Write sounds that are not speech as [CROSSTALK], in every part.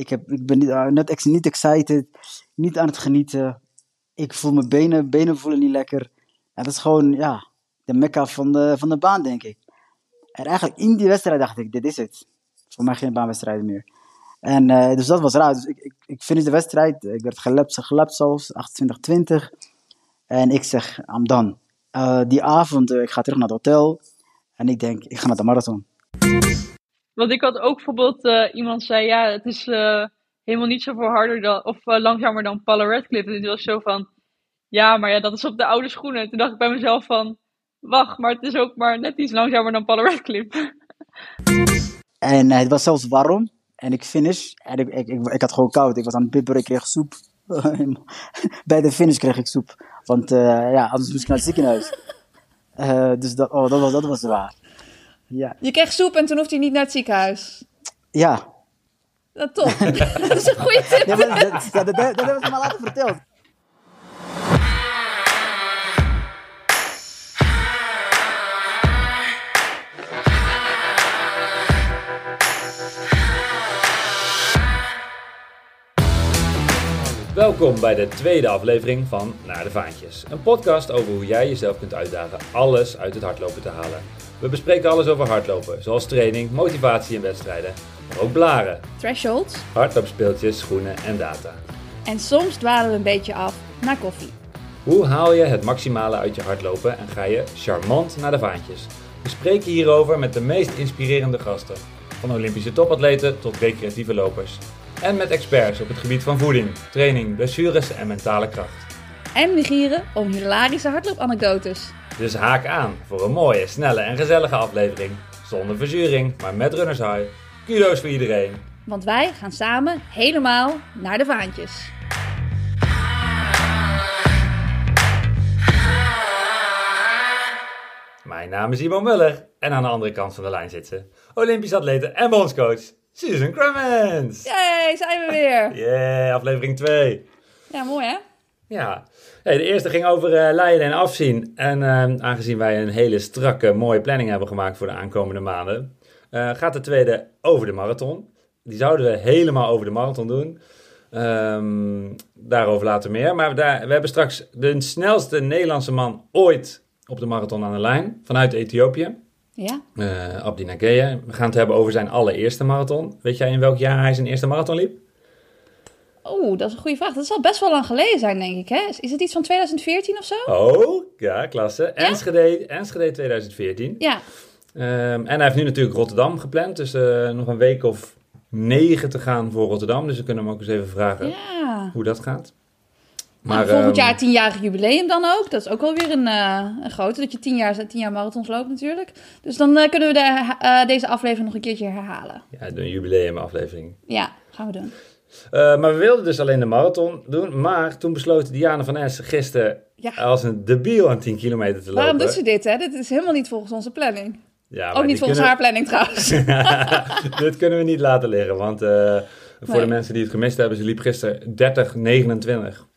Ik, heb, ik ben niet, uh, net niet excited, niet aan het genieten. Ik voel mijn benen, benen voelen niet lekker. En dat is gewoon, ja, de mekka van de, van de baan, denk ik. En eigenlijk in die wedstrijd dacht ik, dit is het. Voor mij geen baanwedstrijden meer. En uh, dus dat was raar. Dus ik, ik, ik finish de wedstrijd. Ik werd gelapt, gelapt zelfs, 28-20. En ik zeg, I'm done. Uh, die avond, ik ga terug naar het hotel. En ik denk, ik ga naar de marathon. Want ik had ook bijvoorbeeld, uh, iemand zei, ja, het is helemaal niet zoveel harder dan, of langzamer dan Paula. En die was zo van, ja, maar ja, dat is op de oude schoenen. En toen dacht ik bij mezelf van, wacht, maar het is ook maar net iets langzamer dan Paula. [LAUGHS] En het was zelfs warm. En ik finish. En ik, ik, ik, had gewoon koud. Ik was aan het bibberen, ik kreeg soep. [LAUGHS] Bij de finish kreeg ik soep. Want ja, anders moest ik naar het ziekenhuis. Dus dat, oh, dat, was, dat was waar. Ja. Je kreeg soep en toen hoefde je niet naar het ziekenhuis. Ja. Dat top. [LAUGHS] dat is een goede tip. Ja, maar, dat, dat, dat, dat hebben ze me later verteld. Welkom bij de tweede aflevering van Naar de Vaantjes. Een podcast over hoe jij jezelf kunt uitdagen alles uit het hardlopen te halen. We bespreken alles over hardlopen, zoals training, motivatie en wedstrijden. Maar ook blaren, Thresholds. hardloopspeeltjes, schoenen en data. En soms dwalen we een beetje af naar koffie. Hoe haal je het maximale uit je hardlopen en ga je charmant naar de vaantjes? We spreken hierover met de meest inspirerende gasten. Van Olympische topatleten tot recreatieve lopers. En met experts op het gebied van voeding, training, blessures en mentale kracht. En we gieren om hilarische hardloopanekdotes. Dus haak aan voor een mooie, snelle en gezellige aflevering. Zonder verzuring, maar met runners high. Kudo's voor iedereen. Want wij gaan samen helemaal naar de vaantjes. Mijn naam is Ivo Muller en aan de andere kant van de lijn zit ze. Olympisch atlete en bondscoach Susan Crummins. Yay, zijn we weer. [LAUGHS] Yeah, aflevering 2. Ja, mooi hè? Ja, hey, de eerste ging over uh, leiden en afzien. En uh, aangezien wij een hele strakke, mooie planning hebben gemaakt voor de aankomende maanden, uh, gaat de tweede over de marathon. Die zouden we helemaal over de marathon doen. Um, daarover later meer. Maar daar, we hebben straks de snelste Nederlandse man ooit op de marathon aan de lijn vanuit Ethiopië. Ja. Abdi Nageye. We gaan het hebben over zijn allereerste marathon. Weet jij in welk jaar hij zijn eerste marathon liep? Oeh, dat is een goede vraag. Dat zal best wel lang geleden zijn, denk ik. Hè? Is het iets van 2014 of zo? Oh, ja, klasse. Ja? Enschede, Enschede 2014. Ja. Um, en hij heeft nu natuurlijk Rotterdam gepland. Dus uh, nog een week of negen te gaan voor Rotterdam. Dus we kunnen hem ook eens even vragen ja. hoe dat gaat. Maar, nou, volgend jaar tienjarig jubileum dan ook. Dat is ook wel weer een, uh, een grote, dat je tien jaar, tien jaar marathons loopt natuurlijk. Dus dan uh, kunnen we de, deze aflevering nog een keertje herhalen. Ja, een jubileumaflevering. Ja, gaan we doen. Maar we wilden dus alleen de marathon doen. Maar toen besloot Diana van Es gisteren ja. als een debiel aan 10 kilometer te lopen. Waarom doet ze dit? Hè? Dit is helemaal niet volgens onze planning. Ja, ook niet volgens kunnen... haar planning trouwens. [LAUGHS] dit kunnen we niet laten liggen, want voor nee. de mensen die het gemist hebben, ze liep gisteren 30-29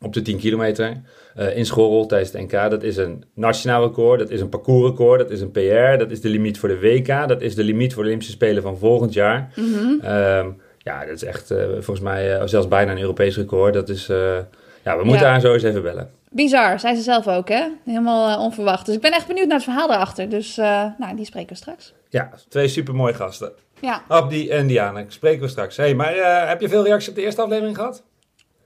op de 10 kilometer uh, in Schorrel tijdens het NK. Dat is een nationaal record, dat is een parcoursrecord, dat is een PR, dat is de limiet voor de WK, dat is de limiet voor de Olympische Spelen van volgend jaar. Mm -hmm. um, ja, dat is echt uh, volgens mij uh, zelfs bijna een Europees record. Dat is, ja, we moeten ja. haar zo eens even bellen. Bizar, zei ze zelf ook, hè? Helemaal onverwacht. Dus ik ben echt benieuwd naar het verhaal daarachter. Dus nou, die spreken we straks. Ja, twee supermooie gasten. Ja. Abdi en Diana, spreken we straks. hey, maar heb je veel reacties op de eerste aflevering gehad?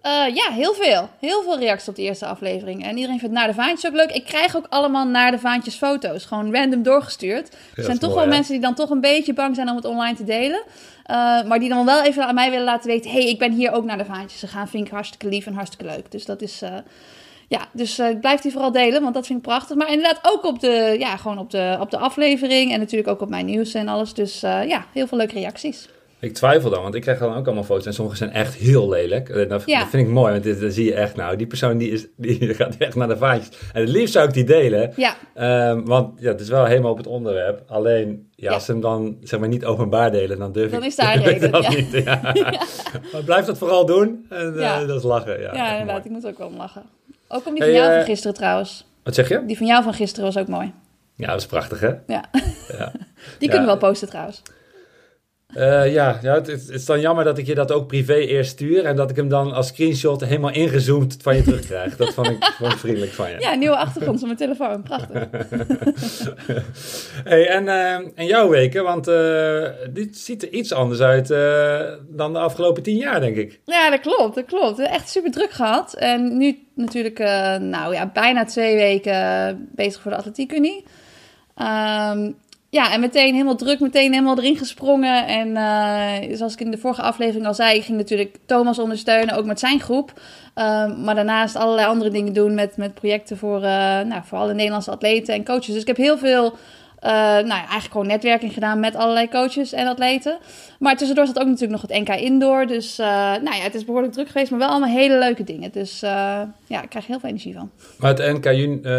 Uh, ja, heel veel. Heel veel reacties op de eerste aflevering. En iedereen vindt naar de vaantjes ook leuk. Ik krijg ook allemaal naar de vaantjes foto's. Gewoon random doorgestuurd. Er zijn toch mooi, wel hè? mensen die dan toch een beetje bang zijn om het online te delen. Uh, maar die dan wel even aan mij willen laten weten... hey, ik ben hier ook naar de vaantjes gegaan. Vind ik hartstikke lief en hartstikke leuk. Dus dat is... Uh, ja, dus uh, blijf die vooral delen, want dat vind ik prachtig. Maar inderdaad ook op de, ja, gewoon op de, op de aflevering. En natuurlijk ook op mijn nieuws en alles. Dus ja, heel veel leuke reacties. Ik twijfel dan, want ik krijg dan ook allemaal foto's en sommige zijn echt heel lelijk. Dat, ja. dat vind ik mooi, want dit, dat zie je echt nou. Die persoon die, is, die [LAUGHS] gaat echt naar de vaantjes. En het liefst zou ik die delen, ja. um, want ja, het is wel helemaal op het onderwerp. Alleen, ja, ja. als ze hem dan zeg maar niet openbaar delen, dan durf dan ik, is daar [LAUGHS] reden, dat niet. [LAUGHS] Maar blijf dat vooral doen en uh, dat is lachen. Ja, ja inderdaad, ik moet ook wel om lachen. Ook om die van hey, jou uh, van gisteren trouwens. Wat zeg je? Die van jou van gisteren was ook mooi. Ja, dat is prachtig hè? Ja, die kunnen we wel posten trouwens. Uh, ja, ja het, het, is dan jammer dat ik je dat ook privé eerst stuur en dat ik hem dan als screenshot helemaal ingezoomd van je terugkrijg. dat vond ik, vriendelijk van je. Ja, nieuwe achtergrond op mijn telefoon. Prachtig. [LAUGHS] hey, en, uh, en jouw weken, want uh, dit ziet er iets anders uit dan de afgelopen tien jaar, denk ik. Ja, dat klopt, dat klopt. Echt super druk gehad. En nu natuurlijk, nou ja, bijna twee weken bezig voor de Atletiek Unie. Um, ja, en meteen helemaal druk, meteen helemaal erin gesprongen. En uh, zoals ik in de vorige aflevering al zei, ging natuurlijk Thomas ondersteunen, ook met zijn groep. Uh, maar daarnaast allerlei andere dingen doen met, met projecten voor, uh, nou, voor alle Nederlandse atleten en coaches. Dus ik heb heel veel, nou, eigenlijk gewoon netwerking gedaan met allerlei coaches en atleten. Maar tussendoor zat ook natuurlijk nog het NK Indoor. Dus nou ja, het is behoorlijk druk geweest, maar wel allemaal hele leuke dingen. Dus ja, ik krijg heel veel energie van. Maar het NK,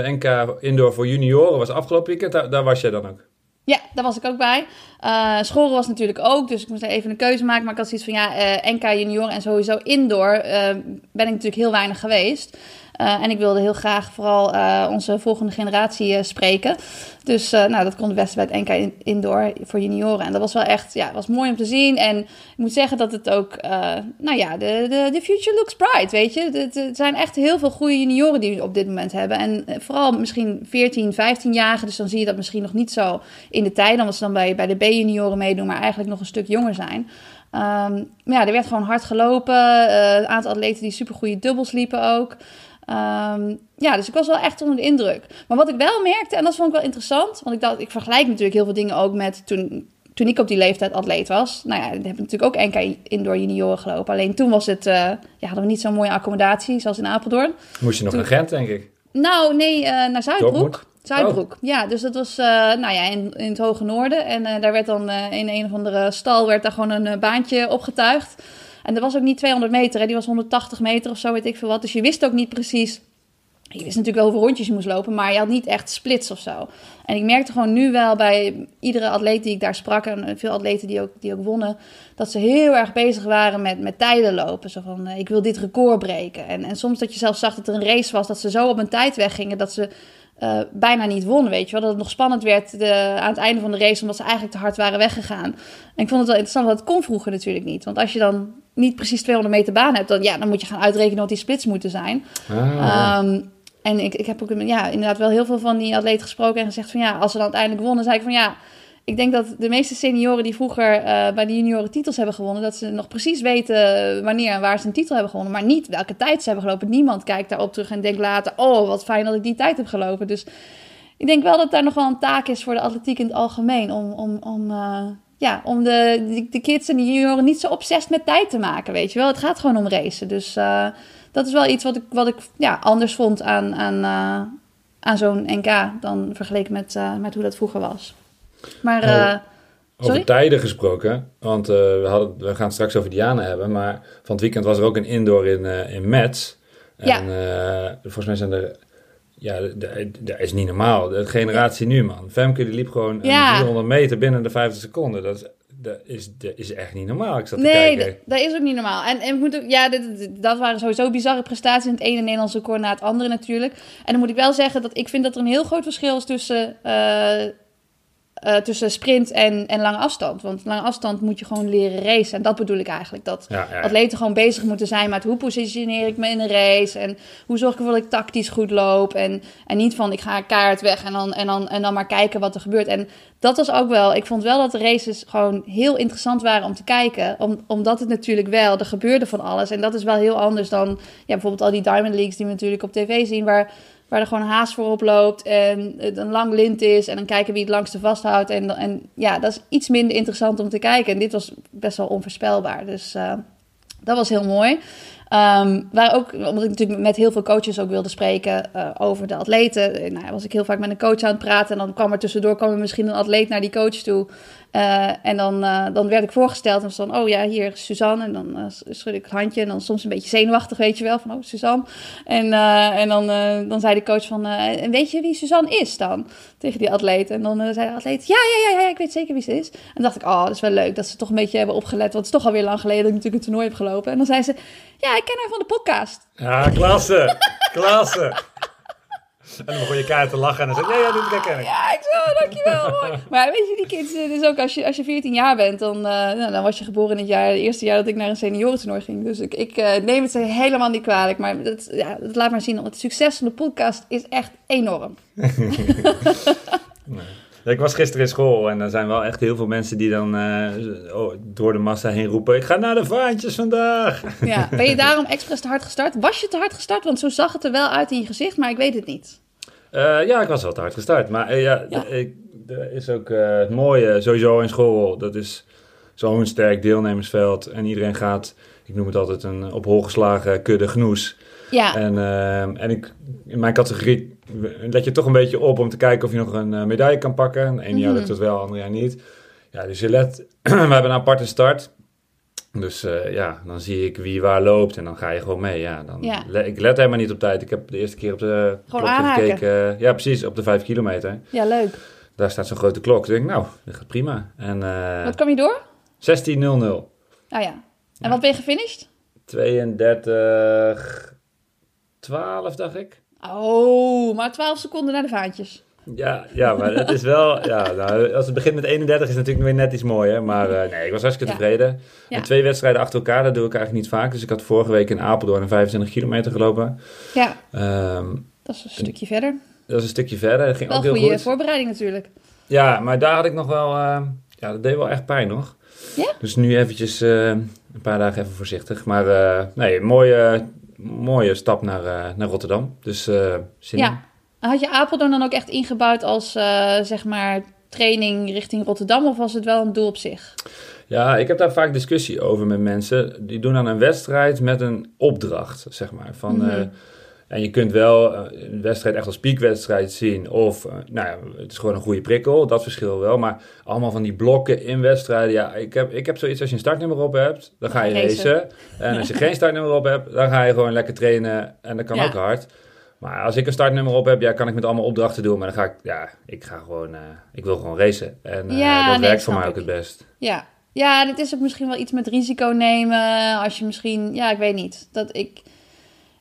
NK Indoor voor junioren was afgelopen weekend, daar, daar was jij dan ook? Ja, daar was ik ook bij. Uh, scholen was natuurlijk ook, dus ik moest even een keuze maken. Maar ik had zoiets van, ja, uh, NK junior en sowieso indoor uh, ben ik natuurlijk heel weinig geweest. En ik wilde heel graag vooral onze volgende generatie spreken. Dus nou, dat kon het beste bij het NK Indoor voor junioren. En dat was wel echt, ja, was mooi om te zien. En ik moet zeggen dat het ook, nou ja, de, de, de future looks bright, weet je. Er zijn echt heel veel goede junioren die we op dit moment hebben. En vooral misschien 14, 15-jarigen. Dus dan zie je dat misschien nog niet zo in de tijd. Dan ze dan bij, bij de B-junioren meedoen, maar eigenlijk nog een stuk jonger zijn. Um, maar ja, er werd gewoon hard gelopen. een aantal atleten die super goede dubbels liepen ook. Um, ja, dus ik was wel echt onder de indruk. Maar wat ik wel merkte, en dat vond ik wel interessant, want ik dacht, ik vergelijk natuurlijk heel veel dingen ook met toen, toen ik op die leeftijd atleet was. Nou ja, heb ik natuurlijk ook NK indoor junioren gelopen. Alleen toen was het, uh, ja, hadden we niet zo'n mooie accommodatie zoals in Apeldoorn. Moest je nog toen... naar Gent, denk ik? Nou, nee, uh, naar Zuidbroek. Zuidbroek, oh. ja. Dus dat was uh, nou ja, in, in het hoge noorden. En uh, daar werd dan uh, in een of andere stal werd daar gewoon een baantje opgetuigd. En dat was ook niet 200 meter, hè. die was 180 meter of zo, weet ik veel wat. Dus je wist ook niet precies. Je wist natuurlijk wel hoeveel rondjes je moest lopen, maar je had niet echt splits of zo. En ik merkte gewoon nu wel bij iedere atleet die ik daar sprak, en veel atleten die ook, die ook wonnen, dat ze heel erg bezig waren met, met tijden lopen. Zo van, ik wil dit record breken. En, en soms dat je zelfs zag dat er een race was, dat ze zo op een tijd weggingen, dat ze uh, bijna niet won, weet je wel. Dat het nog spannend werd de, aan het einde van de race, omdat ze eigenlijk te hard waren weggegaan. En ik vond het wel interessant, want dat kon vroeger natuurlijk niet. Want als je dan niet precies 200 meter baan hebt, dan, ja, dan moet je gaan uitrekenen wat die splits moeten zijn. Ah. Um, en ik, ik heb ook ja, inderdaad wel heel veel van die atleten gesproken en gezegd van ja, als ze dan uiteindelijk wonnen, zei ik van ja, ik denk dat de meeste senioren die vroeger uh, bij de junioren titels hebben gewonnen, dat ze nog precies weten wanneer en waar ze een titel hebben gewonnen, maar niet welke tijd ze hebben gelopen. Niemand kijkt daarop terug en denkt later, oh wat fijn dat ik die tijd heb gelopen. Dus ik denk wel dat daar nog wel een taak is voor de atletiek in het algemeen om, om, om, uh, ja, om de, de, kids en de junioren niet zo obsessief met tijd te maken, weet je wel. Het gaat gewoon om racen. Dus uh, dat is wel iets wat ik, wat ik ja, anders vond aan, aan, aan zo'n NK dan vergeleken met, met hoe dat vroeger was. Maar, uh, over tijden gesproken, want uh, we, hadden, we gaan het straks over Diana hebben, maar van het weekend was er ook een indoor in, uh, in Metz. En ja. volgens mij zijn er, ja, dat is niet normaal. De generatie nu, man. Femke die liep gewoon ja. 400 meter binnen de 50 seconden. Dat is dat is, dat is echt niet normaal. Ik zat nee, te kijken. dat is ook niet normaal. En, en moet ook, ja, dit, dat waren sowieso bizarre prestaties in het ene Nederlandse record na het andere natuurlijk. En dan moet ik wel zeggen dat ik vind dat er een heel groot verschil is tussen uh, uh, tussen sprint en, en lange afstand. Want lange afstand moet je gewoon leren racen. En dat bedoel ik eigenlijk. Dat ja, ja, ja. atleten gewoon bezig moeten zijn met hoe positioneer ik me in een race. En hoe zorg ik ervoor dat ik tactisch goed loop. En, en niet van ik ga kaart weg en dan, en, dan, en dan maar kijken wat er gebeurt. En dat was ook wel. Ik vond wel dat de races gewoon heel interessant waren om te kijken. Om, omdat het natuurlijk wel, er gebeurde van alles. En dat is wel heel anders dan ja, bijvoorbeeld al die Diamond Leagues die we natuurlijk op tv zien. Waar waar er gewoon een haas voorop loopt en het een lang lint is en dan kijken wie het langste vasthoudt. En, en ja, dat is iets minder interessant om te kijken. En dit was best wel onvoorspelbaar. Dus uh, dat was heel mooi. Um, waar ook, omdat ik natuurlijk met heel veel coaches ook wilde spreken uh, over de atleten. Nou, was ik heel vaak met een coach aan het praten. En dan kwam er tussendoor kwam er misschien een atleet naar die coach toe. Uh, en dan, uh, dan werd ik voorgesteld en was dan, oh ja, hier is Suzanne. En dan uh, schud ik het handje en dan soms een beetje zenuwachtig, weet je wel, van oh, Suzanne. En, en dan, dan zei de coach van, en weet je wie Suzanne is dan? Tegen die atleet. En dan zei de atleet, ja, ja, ja, ja, ik weet zeker wie ze is. En dacht ik, oh, dat is wel leuk dat ze toch een beetje hebben opgelet. Want het is toch alweer lang geleden dat ik natuurlijk een toernooi heb gelopen. En dan zei ze, ja, ik ken haar van de podcast. Ja, klasse, [LAUGHS] klasse. En dan begon je kaart te lachen en dan zei ja, ja, dit herken ik. Ja, ik zo, dankjewel. [LAUGHS] Mooi. Maar weet je, die kids, dus ook als je, als je 14 jaar bent, dan, uh, nou, dan was je geboren in het jaar, het eerste jaar dat ik naar een seniorentoernooi ging. Dus ik, ik uh, neem het ze helemaal niet kwalijk. Maar dat, ja, dat laat maar zien, het succes van de podcast is echt enorm. [LAUGHS] nee. Ik was gisteren in school en er zijn wel echt heel veel mensen die dan uh, oh, door de massa heen roepen: Ik ga naar de vaantjes vandaag. Ja, ben je [LAUGHS] daarom expres te hard gestart? Was je te hard gestart? Want zo zag het er wel uit in je gezicht, maar ik weet het niet. Uh, ja, ik was wel te hard gestart. Maar uh, ja, ja. Ik, er is ook het mooie sowieso in school. Dat is zo'n sterk deelnemersveld en iedereen gaat, ik noem het altijd een op hol geslagen kudde genoes. Ja. En, en ik, in mijn categorie let je toch een beetje op om te kijken of je nog een medaille kan pakken. Een mm-hmm. jaar lukt het wel, ander jaar niet. Ja, dus je let, [CLEARS THROAT] we hebben een aparte start. Dus uh, ja, dan zie ik wie waar loopt en dan ga je gewoon mee. Ja, dan ja. Le ik let helemaal niet op tijd. Ik heb de eerste keer op de gewoon klok gekeken. Ja, precies, op de vijf kilometer. Ja, leuk. Daar staat zo'n grote klok. Ik denk, nou, dat gaat prima. En, uh, Wat kwam je door? 16.00. Nou ja. En wat ben je gefinished? 32, 12 dacht ik. Oh, maar 12 seconden naar de vaantjes. Ja, ja, maar het is wel... Ja, nou, als het begint met 31 is het natuurlijk weer net iets mooier. Maar uh, nee, ik was hartstikke tevreden. Ja. En twee wedstrijden achter elkaar, dat doe ik eigenlijk niet vaak. Dus ik had vorige week in Apeldoorn een 25 kilometer gelopen. Ja, Ehm, dat is een stukje verder. dat is een stukje verder. Dat ging Wel ook heel goede goed. voorbereiding natuurlijk. Ja, maar daar had ik nog wel... eh, ja, dat deed wel echt pijn nog. Ja? Dus nu eventjes eh, een paar dagen even voorzichtig. Maar eh, nee, mooie, mooie stap naar, eh, naar Rotterdam. Dus eh. Ja. Had je Apeldoorn dan ook echt ingebouwd als, eh, zeg maar, training richting Rotterdam? Of was het wel een doel op zich? Ja, ik heb daar vaak discussie over met mensen. Die doen dan een wedstrijd met een opdracht, zeg maar. Van, Mhm. eh, en je kunt wel eh, een wedstrijd echt als piekwedstrijd zien. Of, nou ja, het is gewoon een goede prikkel. Dat verschil wel. Maar allemaal van die blokken in wedstrijden. Ja, ik heb, ik heb zoiets als je een startnummer op hebt, dan ga je Racen. racen. En als je geen startnummer op hebt, dan ga je gewoon lekker trainen. En dat kan Ja. ook hard. Maar als ik een startnummer op heb, ja, kan ik met allemaal opdrachten doen. Maar dan ga ik, ja, ik ga gewoon, eh, ik wil gewoon racen. En eh, Ja, dat nee, werkt voor mij ook ik. het best. Ja. Ja, dit is ook misschien wel iets met risico nemen. Als je misschien, ja, ik weet niet. Dat ik,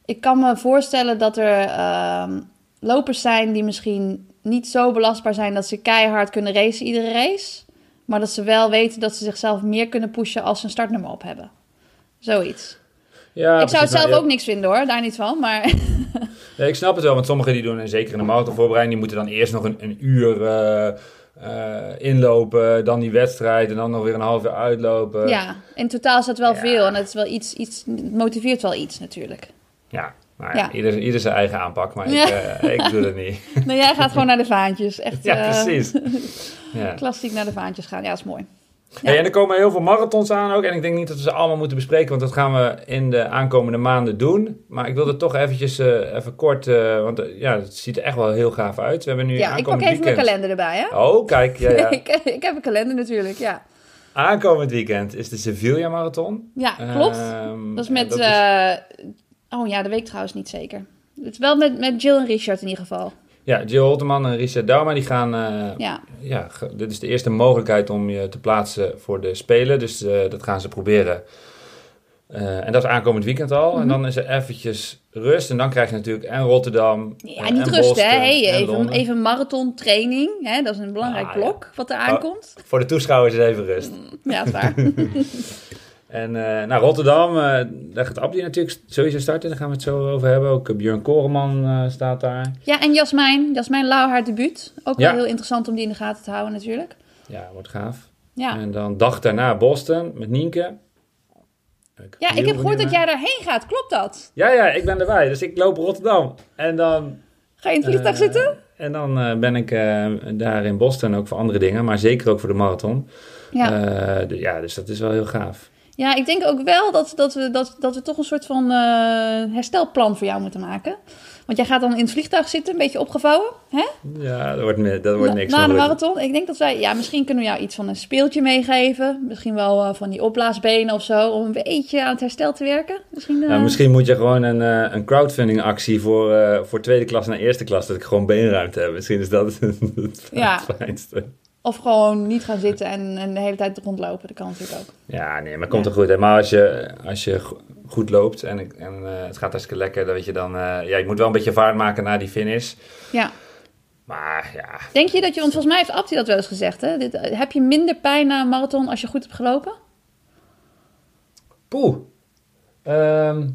ik kan me voorstellen dat er ehm, lopers zijn die misschien niet zo belastbaar zijn dat ze keihard kunnen racen iedere race. Maar dat ze wel weten dat ze zichzelf meer kunnen pushen als ze een startnummer op hebben. Zoiets. Ja, ik zou het. Nou, zelf ja. ook niks vinden hoor, daar niet van. Maar [LAUGHS] Ik snap het wel, want sommigen die doen, en zeker in de marathonvoorbereiding, die moeten dan eerst nog een, een uur eh, eh, inlopen, dan die wedstrijd en dan nog weer een half uur uitlopen. ja, in totaal is dat wel Ja. veel. En het, is wel iets, iets, het motiveert wel iets natuurlijk. Ja, ja, Ja. Ieder, ieder zijn eigen aanpak, maar Ja. ik, eh, ik doe dat niet. [LAUGHS] Nou, jij gaat gewoon naar de vaantjes. Echt ja, precies. [LAUGHS] Ja. klassiek naar de vaantjes gaan. Ja, dat is mooi. Hey, en er komen heel veel marathons aan ook. En ik denk niet dat we ze allemaal moeten bespreken, want dat gaan we in de aankomende maanden doen. Maar ik wilde toch eventjes eh, even kort, eh, want eh, ja, het ziet er echt wel heel gaaf uit. We hebben nu Ja, ik pak even mijn kalender erbij, hè? Oh, kijk, ja, ja. [LAUGHS] ik, ik heb een kalender natuurlijk, ja. Aankomend weekend is de Sevilla Marathon. Ja, klopt. Ehm, dat is met... dat is- Oh ja, de week trouwens niet zeker. Het is wel met, met Jill en Richard in ieder geval. Ja, Jill Holteman en Richard Dauma die gaan... eh, Ja, ja, dit is de eerste mogelijkheid om je te plaatsen voor de Spelen. Dus eh, dat gaan ze proberen. Eh, en dat is aankomend weekend al. Mhm. En dan is er eventjes rust. En dan krijg je natuurlijk en Rotterdam ja eh, niet en rust, Boston hè? Hey, en even, even marathon training. Hè? Dat is een belangrijk Ah, ja. blok wat er aankomt. Voor de toeschouwers is even rust. Ja, dat is waar. [LAUGHS] [LAUGHS] En nou, Rotterdam, eh, daar gaat Abdi natuurlijk sowieso starten. Daar gaan we het zo over hebben. Ook eh, Björn Koreman staat daar. ja, en Jasmijn. Jasmijn Lauw, haar debuut. Ook Ja. wel heel interessant om die in de gaten te houden natuurlijk. Ja, wordt gaaf. Ja, En dan dag daarna Boston met Nienke. ja ik heb gehoord dat jij daarheen gaat. Klopt dat? Ja, ja, ik ben erbij. Dus ik loop Rotterdam. En dan... Ga je in het vliegtuig zitten? En dan ben ik daar in Boston ook voor andere dingen. Maar zeker ook voor de marathon. Ja. Ja, dus dat is wel heel gaaf. Ja, ik denk ook wel dat, dat, we, dat, dat we toch een soort van eh, herstelplan voor jou moeten maken. Want jij gaat dan in het vliegtuig zitten, een beetje opgevouwen. Hè? Ja, dat wordt, dat wordt niks. Na de marathon. Ik denk dat wij, ja, misschien kunnen we jou iets van een speeltje meegeven. Misschien wel eh, van die opblaasbenen of zo. Om een beetje aan het herstel te werken. Misschien, eh, Nou, misschien moet je gewoon een, eh, een crowdfunding actie voor, eh, voor tweede klas naar eerste klas. Dat ik gewoon beenruimte heb. Misschien is dat het Ja. [LAUGHS] fijnste. Of gewoon niet gaan zitten en, en de hele tijd rondlopen. Dat kan natuurlijk ook. Ja, nee, maar komt er goed. hè. Maar als je, als je go- goed loopt en, en eh, het gaat hartstikke lekker, dan weet je dan... eh, ja, je moet wel een beetje vaart maken na die finish. Ja. Maar ja, Denk je dat je, want volgens mij heeft Abdi dat wel eens gezegd, hè? Dit, eh, heb je minder pijn na een marathon als je goed hebt gelopen? poeh. Ehm,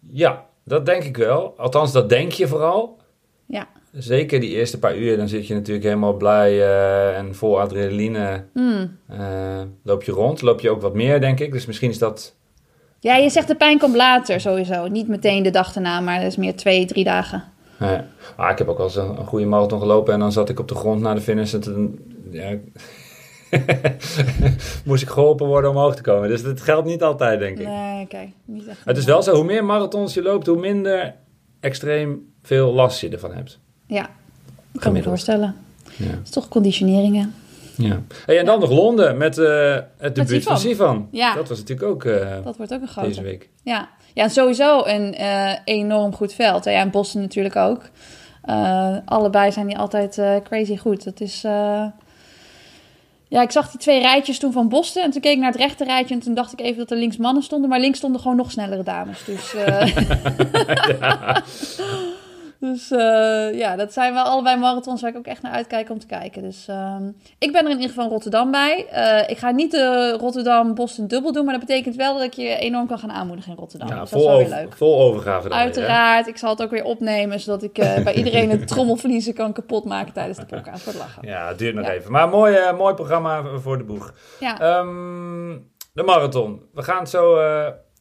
ja, dat denk ik wel. Althans, dat denk je vooral. Ja. Zeker die eerste paar uur, dan zit je natuurlijk helemaal blij eh, en vol adrenaline. Hmm. eh, loop je rond, loop je ook wat meer, denk ik. Dus misschien is dat... Ja, je zegt de pijn komt later sowieso. Niet meteen de dag erna, maar dat is meer twee, drie dagen. eh, ah, ik heb ook wel eens een, een goede marathon gelopen en dan zat ik op de grond na de finish. En toen, ja, [LAUGHS] moest ik geholpen worden om omhoog te komen. Dus dat geldt niet altijd, denk ik. Nee, oké. Het is wel zo, hoe meer marathons je loopt, hoe minder extreem veel last je ervan hebt. Ja, ik kan me voorstellen. Ja. Het is toch conditioneringen. Ja. Hey, en dan nog Londen met eh, het debuut van Sivan. Ja. Dat was natuurlijk ook eh, Dat wordt ook een grote. deze week. Ja, ja sowieso een eh, enorm goed veld. Ja, en Boston natuurlijk ook. Allebei zijn die altijd crazy goed. Dat is... Ja, ik zag die twee rijtjes toen van Boston. En toen keek ik naar het rechte rijtje. En toen dacht ik even dat er links mannen stonden. Maar links stonden gewoon nog snellere dames. Dus, eh, [LAUGHS] [LAUGHS] dus eh, ja, dat zijn wel allebei marathons waar ik ook echt naar uitkijk om te kijken. Dus ehm, ik ben er in ieder geval in Rotterdam bij. Eh, ik ga niet de Rotterdam-Boston dubbel doen. Maar dat betekent wel dat ik je enorm kan gaan aanmoedigen in Rotterdam. Ja, dus dat is vol, wel weer leuk. vol overgave dan weer, hè? Uiteraard, ik zal het ook weer opnemen, zodat ik eh, bij iedereen het [LAUGHS] trommelvliezen kan kapotmaken tijdens de podcast voor het lachen. Ja, het duurt nog Ja. even. Maar mooi, mooi programma voor de boeg. Ja, Ehm, de marathon. We gaan het zo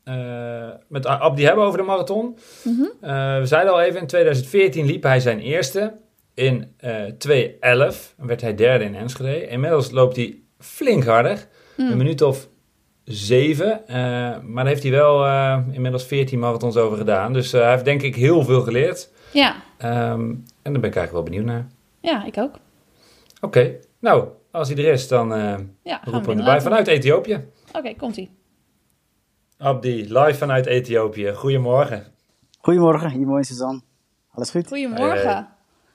eh, met Abdi hebben over de marathon. Mhm. Eh, we zeiden al even, in 2014 liep hij zijn eerste. In eh 2.11 werd hij derde in Enschede. Inmiddels loopt hij flink harder. Mm. Een minuut of zeven. maar daar heeft hij wel inmiddels 14 marathons over gedaan. Dus hij heeft denk ik heel veel geleerd. ja, Ehm, en daar ben ik eigenlijk wel benieuwd naar. ja, ik ook. Oké, nou, als hij er is, dan Ja, roepen we erbij vanuit Ethiopië. Oké, komt-ie. Abdi, live vanuit Ethiopië. Goedemorgen. Goedemorgen, hier mooi Suzanne. Alles goed? Goedemorgen. Hey,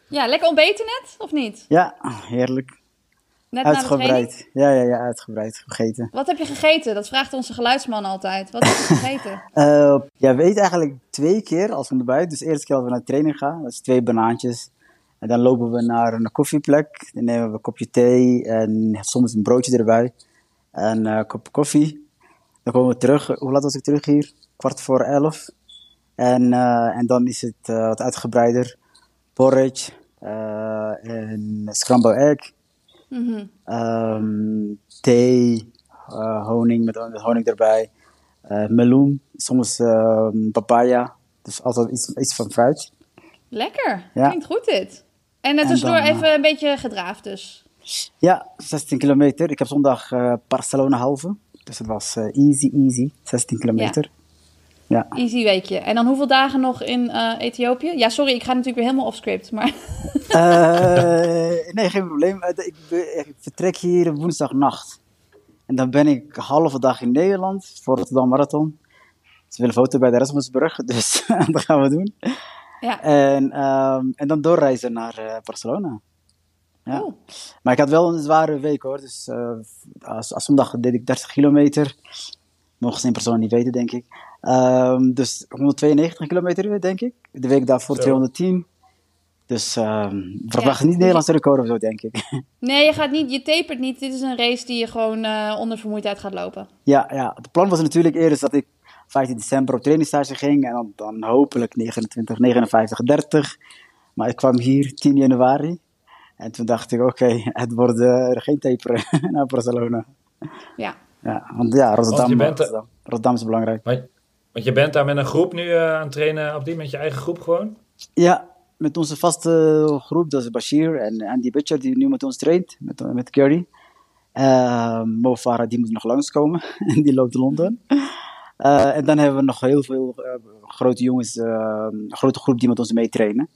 Ja, lekker ontbeten net, of niet? Ja, heerlijk. Net na de training? Uitgebreid. Ja, ja, ja, uitgebreid gegeten. Wat heb je gegeten? Dat vraagt onze geluidsman altijd. Wat heb je [LAUGHS] gegeten? Eh, ja, we eten eigenlijk twee keer als we ontbijt. Dus de eerste keer als we naar de training gaan, dat is twee banaantjes. En dan lopen we naar een koffieplek. Dan nemen we een kopje thee en soms een broodje erbij. En eh, een kop koffie. Dan komen we terug. Hoe laat was ik terug hier? Kwart voor elf. En, eh, en dan is het eh, wat uitgebreider. Porridge eh, en scrambled egg. Mhm. Ehm, thee, honing met, met honing erbij, meloen, soms ehm, papaya, dus altijd iets, iets van fruit. Lekker. Ja. Klinkt goed dit. En uh, tussendoor dan, eh, even een beetje gedraafd dus. Ja, 16 kilometer. Ik heb zondag eh, Barcelona halve, dus het was eh, easy, easy, 16 kilometer. Ja. Easy weekje. En dan hoeveel dagen nog in eh, Ethiopië? Ja, sorry, ik ga natuurlijk weer helemaal off-script. Maar Eh, [LAUGHS] nee, geen probleem. Ik, ik vertrek hier woensdagnacht. En dan ben ik halve dag in Nederland voor Rotterdam Marathon. Ze willen foto bij de Erasmusbrug, [LAUGHS] dus [LAUGHS] dat gaan we doen. ja, En, ehm, en dan doorreizen naar Barcelona. Ja. Cool. Maar ik had wel een zware week hoor. Dus eh, als, als zondag deed ik 30 kilometer. Mogen ze in persoon niet weten, denk ik. Ehm, dus 192 kilometer, denk ik. De week daarvoor Zo. 210. Dus ehm verwacht Ja. niet Nederlandse record of zo, denk ik. [LAUGHS] Nee, je gaat niet, je tapert niet. Dit is een race die je gewoon eh, onder vermoeidheid gaat lopen. ja, ja, het plan was natuurlijk eerst dat ik 15 december op trainingsstage ging. En dan, dan hopelijk 29, 59, 30. Maar ik kwam hier 10 januari. En toen dacht ik, oké, het wordt eh, geen taperen [LAUGHS] naar Barcelona. Ja, Ja, want ja, Rotterdam, je bent er- Rotterdam, Rotterdam is belangrijk. Maar, want je bent daar met een groep nu eh, aan het trainen, Abdi, met je eigen groep gewoon? Ja, met onze vaste groep, dat is Bashir en Andy Butcher, die nu met ons traint, met, met Curry. Uh, Mo Farah, die moet nog langskomen, [LAUGHS] en die loopt Londen. Eh, en dan hebben we nog heel veel eh, grote jongens, eh, een grote groep die met ons meetrainen.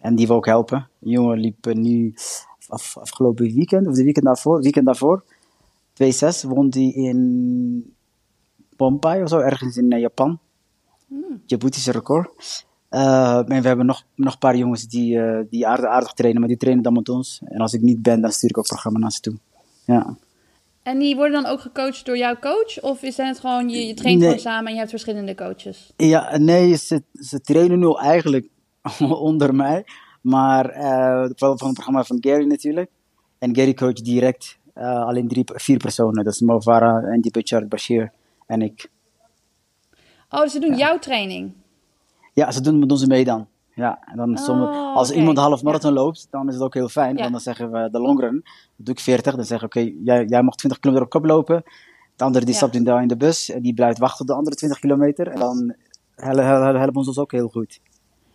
En die we ook helpen. Een jongen liep eh, nu af, afgelopen weekend, of de weekend daarvoor, weekend daarvoor 2-6, won die in Pompeii of zo, ergens in eh, Japan. Djiboutische record. Eh, en we hebben nog, nog een paar jongens die, die aardig, aardig trainen, maar die trainen dan met ons. En als ik niet ben, dan stuur ik ook programma naar ze toe. Ja. En die worden dan ook gecoacht door jouw coach? Of is het gewoon, je, je traint Nee. gewoon samen en je hebt verschillende coaches? Ja, nee, ze, ze trainen nu eigenlijk [LAUGHS] onder mij. Maar eh, van, van het programma van Gary natuurlijk. En Gary coacht direct eh, alleen drie, vier personen. Dat is Mo Farah, Andy Butchart, Bashir en ik. Oh, dus ze doen jouw training. Ja, ze doen, doen ze mee dan. Ja, en dan Oh, als iemand half marathon loopt, dan is het ook heel fijn. Ja. Want dan zeggen we de long run, doe ik 40. Dan zeggen we, oké, jij, jij mag 20 kilometer op kop lopen. De andere die stapt in de, in de bus en die blijft wachten op de andere 20 kilometer. En dan helpen, helpen ons dus ook heel goed.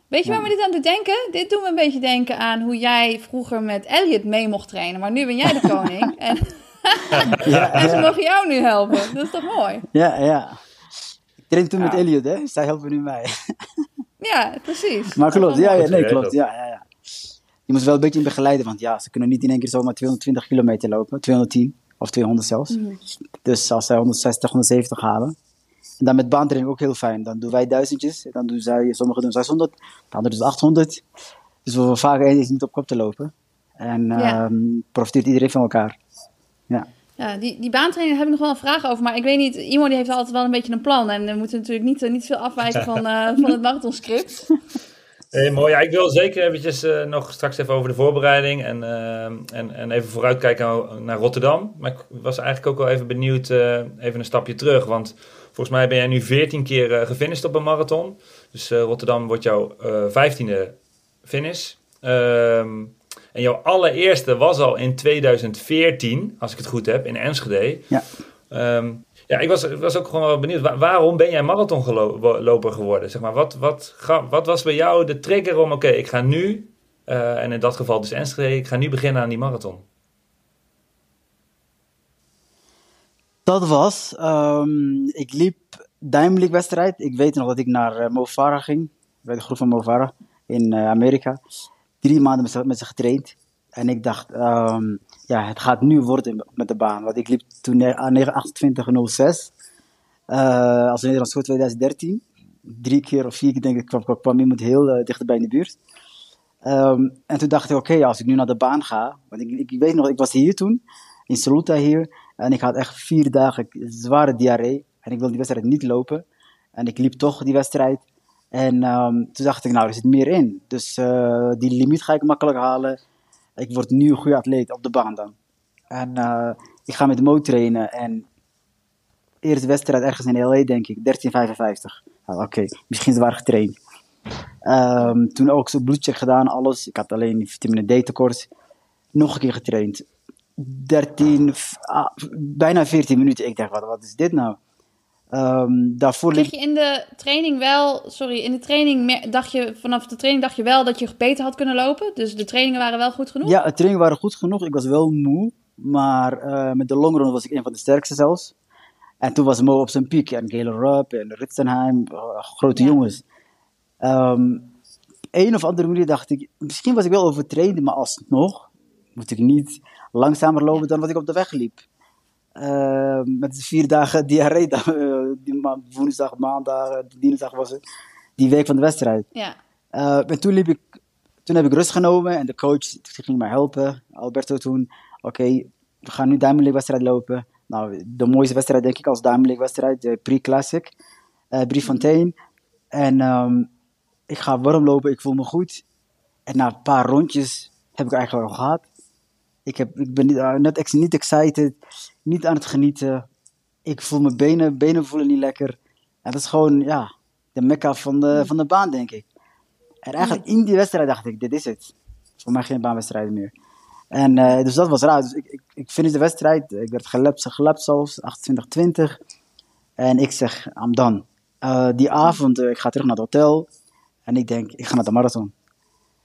Weet je waar me dit aan doet denken? Dit doet me een beetje denken aan hoe jij vroeger met Elliot mee mocht trainen. Maar nu ben jij de [LAUGHS] koning. en, [LAUGHS] Ja, en ze mogen jou nu helpen. Dat is toch mooi? ja. ja. Ik train toen met. Elliot, hè. Zij helpen nu mij. [LAUGHS] Ja, precies. Maar klopt, ja, ja, nee, klopt. Ja, ja, ja. Je moet wel een beetje in begeleiden, want ja, ze kunnen niet in één keer zomaar 220 kilometer lopen. 210 of 200 zelfs. Mhm. Dus als zij 160, 170 halen. En dan met baantraining ook heel fijn. Dan doen wij duizendjes. en Dan doen zij, sommigen doen 600, de anderen doen 800. Dus we hoeven vaak eens niet op kop te lopen. En Ja. ehm, profiteert iedereen van elkaar. Ja. Ja, die, die baantraining heb ik nog wel een vraag over. Maar ik weet niet, Imo die heeft altijd wel een beetje een plan. En we moeten natuurlijk niet, niet veel afwijken van, eh, [LAUGHS] van het marathonscript. Hey, mooi. Ja, ik wil zeker eventjes eh, nog straks even over de voorbereiding en, eh, en, en even vooruitkijken naar- naar Rotterdam. Maar ik was eigenlijk ook wel even benieuwd, eh, even een stapje terug. Want volgens mij ben jij nu 14 keer eh gefinished op een marathon. Dus eh, Rotterdam wordt jouw eh 15e finish. Ehm, en jouw allereerste was al in 2014, als ik het goed heb, in Enschede. Ja. Ehm, ja, ik was, ik was ook gewoon wel benieuwd. wa- waarom ben jij marathonloper geworden? Zeg maar, wat, wat, wat was bij jou de trigger om, oké, ik ga nu, eh, en in dat geval dus Enschede, ik ga nu beginnen aan die marathon? Dat was, ehm, ik liep Diamond wedstrijd. Ik weet nog dat ik naar Farah ging, bij de groep van Mo Farah in eh, Amerika. Drie maanden met ze, getraind. En ik dacht, ehm, ja, het gaat nu worden met de baan. Want ik liep toen aan 9.28.06 eh als Nederlands voor 2013. Drie keer of vier keer denk ik kwam, iemand heel eh, dichterbij in de buurt. Ehm, en toen dacht ik, oké, als ik nu naar de baan ga. Want ik, ik weet nog, ik was hier toen, in Saluta hier. En ik had echt vier dagen zware diarree. En ik wilde die wedstrijd niet lopen. En ik liep toch die wedstrijd. En ehm, toen dacht ik, nou, er zit meer in. Dus eh, die limiet ga ik makkelijk halen. Ik word nu een goede atleet op de baan dan. En eh, ik ga met Mo trainen. En eerste wedstrijd ergens in LA, denk ik, 1355. Nou, Oké, misschien zwaar getraind. Ehm, toen ook zo bloedcheck gedaan, alles. Ik had alleen vitamine D tekort. Nog een keer getraind. 13, f- ah, bijna 14 minuten. Ik dacht, wat, wat is dit nou? Ehm, daarvoor Kreeg je in de training wel, sorry, in de training dacht je, vanaf de training dacht je wel dat je beter had kunnen lopen? Dus de trainingen waren wel goed genoeg? Ja, de trainingen waren goed genoeg. Ik was wel moe. Maar eh, met de longrun was ik een van de sterkste zelfs. En toen was Mo op zijn piek. En Galen Rupp en Ritzenheim. eh, grote Ja. jongens. Ehm een of andere manier dacht ik... Misschien was ik wel overtraind. Maar alsnog moet ik niet langzamer lopen dan wat ik op de weg liep. Ehm, met vier dagen [LAUGHS] diarree. eh, die ma- woensdag, maandag, eh, dinsdag was het. Die week van de wedstrijd. Ja. Eh, en toen, liep ik, toen heb ik rust genomen en de coach ging mij helpen. Alberto toen, oké, we gaan nu Diamond League wedstrijd lopen. Nou, de mooiste wedstrijd denk ik als Diamond League wedstrijd, de Pre-Classic, eh Prefontaine. En ehm, ik ga warm lopen, ik voel me goed. En na een paar rondjes heb ik eigenlijk al gehad. Ik, heb, ik ben niet, eh, net ex- niet excited, niet aan het genieten. Ik voel mijn benen, benen voelen niet lekker. En dat is gewoon, ja, de mekka van de, van de baan, denk ik. En eigenlijk in die wedstrijd dacht ik, dit is het. Voor mij geen baanwedstrijden meer. En eh, dus dat was raar. Dus ik, ik, ik finish de wedstrijd. Ik werd gelapt, gelapt zelfs, 28-20. En ik zeg, I'm done. Eh, die avond, ik ga terug naar het hotel. En ik denk, ik ga naar de marathon.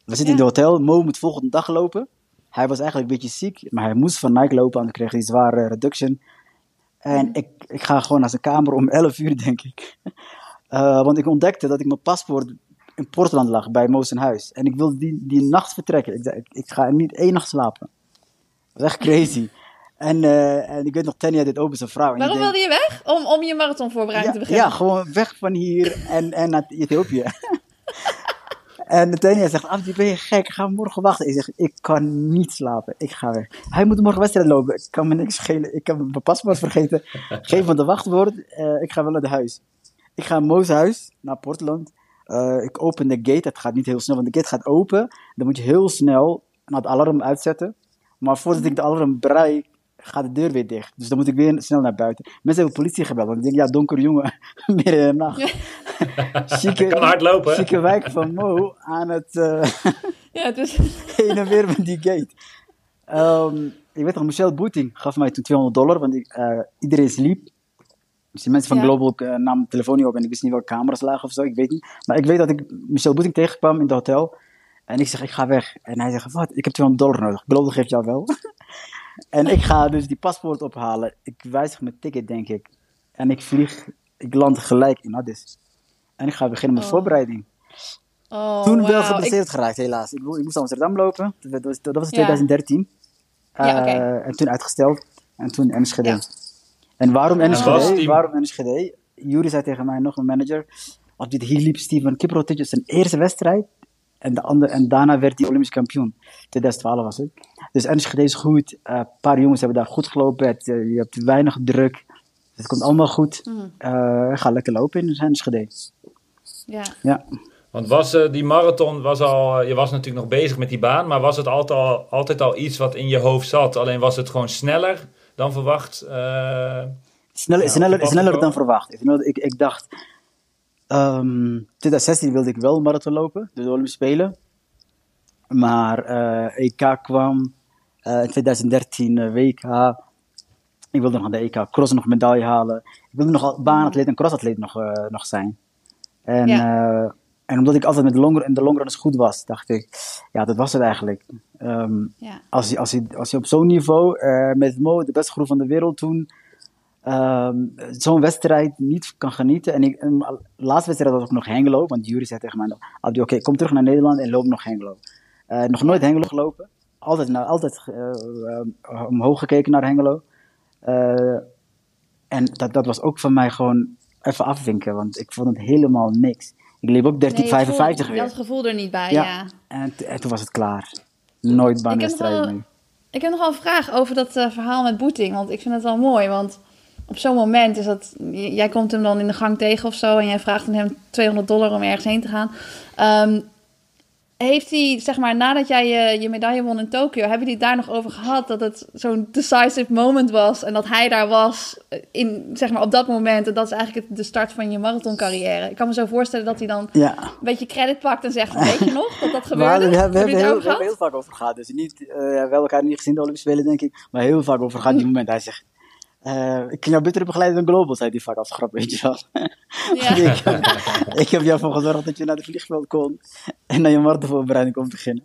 We zitten in het hotel. Mo moet volgende dag lopen. Hij was eigenlijk een beetje ziek, maar hij moest van Nike lopen, anders kreeg hij zware reduction. En ik, ik ga gewoon naar zijn kamer om [LAUGHS] 11 uur, denk ik. Eh, want ik ontdekte dat ik mijn paspoort in Portland lag, bij Mo's huis. En ik wilde die, die nacht vertrekken. Ik, ik, ik ga niet één nacht slapen. Dat was echt crazy. en, eh, en ik weet nog, Tanya dit ook bij zijn vrouw. Waarom denk, wilde je weg? Om, om je marathonvoorbereiding ja, te beginnen? ja, gewoon weg van hier en, en naar Ethiopië. [LAUGHS] En Nathaniel zegt, Abdi, ben je gek? Ga morgen wachten. Ik zeg, ik kan niet slapen. Ik ga weg. Hij moet morgen wedstrijd lopen. Ik kan me niks schelen. Ik heb mijn paspoort vergeten. [LAUGHS] Geef me de wachtwoord. Uh, ik ga wel naar het huis. Ik ga naar Moos huis, naar Portland. Uh, ik open de gate. Het gaat niet heel snel, want de gate gaat open. Dan moet je heel snel naar het alarm uitzetten. Maar voordat ik de alarm bereik, gaat de deur weer dicht. Dus dan moet ik weer snel naar buiten. Mensen hebben politie gebeld. Want ik denk, ja, donker jongen, [LAUGHS] midden in de nacht. [LAUGHS] [LAUGHS] chique, kan hard lopen. Chique wijk van Mo aan het uh, [LAUGHS] ja, het is... [LAUGHS] heen en weer met die gate. Um, ik weet nog, Michel Boeting gaf mij toen 200 dollar, want ik, uh, iedereen sliep. Dus die mensen van ja. Global uh, namen de telefoon niet op en ik wist niet welke camera's lagen of zo, ik weet niet. Maar ik weet dat ik Michel Boeting tegenkwam in het hotel. En ik zeg, ik ga weg. En hij zegt, wat? Ik heb 200 dollar nodig. Global geeft jou wel. En ik ga dus die paspoort ophalen. Ik wijzig mijn ticket, denk ik. En ik vlieg, ik land gelijk in Addis. En ik ga beginnen met Oh. voorbereiding. Oh, Toen wel geblesseerd Ik- geraakt, helaas. Ik, ik moest naar Amsterdam lopen. Dat was, dat was in Ja. 2013. Ja, oké. Eh, En toen uitgesteld. En toen Enschede. Ja. En waarom Enschede? Waarom Enschede? Jury zei tegen mij, nog een manager. Op dit hier liep Steven Kiprotich zijn eerste wedstrijd. En, de andere, en daarna werd hij Olympisch kampioen. 2012 was het. Dus Enschede is goed. Eh, Een paar jongens hebben daar goed gelopen. Het, eh, je hebt weinig druk. Het komt allemaal goed. Mhm. Eh, ga lekker lopen in Enschede. Ja. Ja. Want was eh, die marathon, was al, je was natuurlijk nog bezig met die baan, maar was het altijd al, altijd al iets wat in je hoofd zat? Alleen was het gewoon sneller dan verwacht? eh, Sneller, Ja, sneller, sneller dan verwacht. Ik, ik, dacht, ehm 2016 wilde ik wel marathon lopen, de Olympische Spelen. Maar eh, EK kwam, eh, in 2013 eh, WK. Ik wilde nog aan de EK cross nog medaille halen. Ik wilde nog al baanatleet en crossatleet nog, eh, nog zijn. En, eh, en omdat ik altijd met de longer, in de longrunners goed was, dacht ik, ja, dat was het eigenlijk. Ehm, Ja. als je, als je, als je op zo'n niveau, eh, met Mo, de beste groep van de wereld toen, ehm, zo'n wedstrijd niet kan genieten. En ik, laatste wedstrijd was ook nog Hengelo, want Jury zei tegen mij oké, kom terug naar Nederland en loop nog Hengelo. Nog nooit Hengelo gelopen, altijd, naar, altijd omhoog gekeken naar Hengelo. Eh, en dat, dat was ook van mij gewoon even afwinken, want ik vond het helemaal niks. Ik liep ook 1355 Nee, je had weer. het gevoel er niet bij, Ja. ja. En, toen was het klaar. Nooit wel- meer. Ik heb nog wel een vraag over dat eh, verhaal met Boeting. Want ik vind het wel mooi. Want op zo'n moment is dat... Jij komt hem dan in de gang tegen of zo... en jij vraagt aan hem 200 dollar om ergens heen te gaan. Ehm, heeft hij, zeg maar, nadat jij je, je medaille won in Tokio... hebben jullie het daar nog over gehad dat het zo'n decisive moment was... en dat hij daar was in, zeg maar, op dat moment... en dat is eigenlijk het- de start van je marathoncarrière. Ik kan me zo voorstellen dat hij dan Ja. een beetje credit pakt en zegt... weet je nog dat dat [LAUGHS] gebeurde? we, Hebben heel, we hebben heel vaak over gehad. Dus niet, eh, we hebben elkaar niet gezien de Olympische Spelen, denk ik. Maar heel vaak over gehad die moment. Hij zegt, eh, ik kan jou beter begeleiden dan Global, zei hij vaak als grap, weet je wel. Ja. [LAUGHS] ik, heb, ik heb jou voor gezorgd dat je naar de vliegveld kon en naar je marathonvoorbereiding kon beginnen.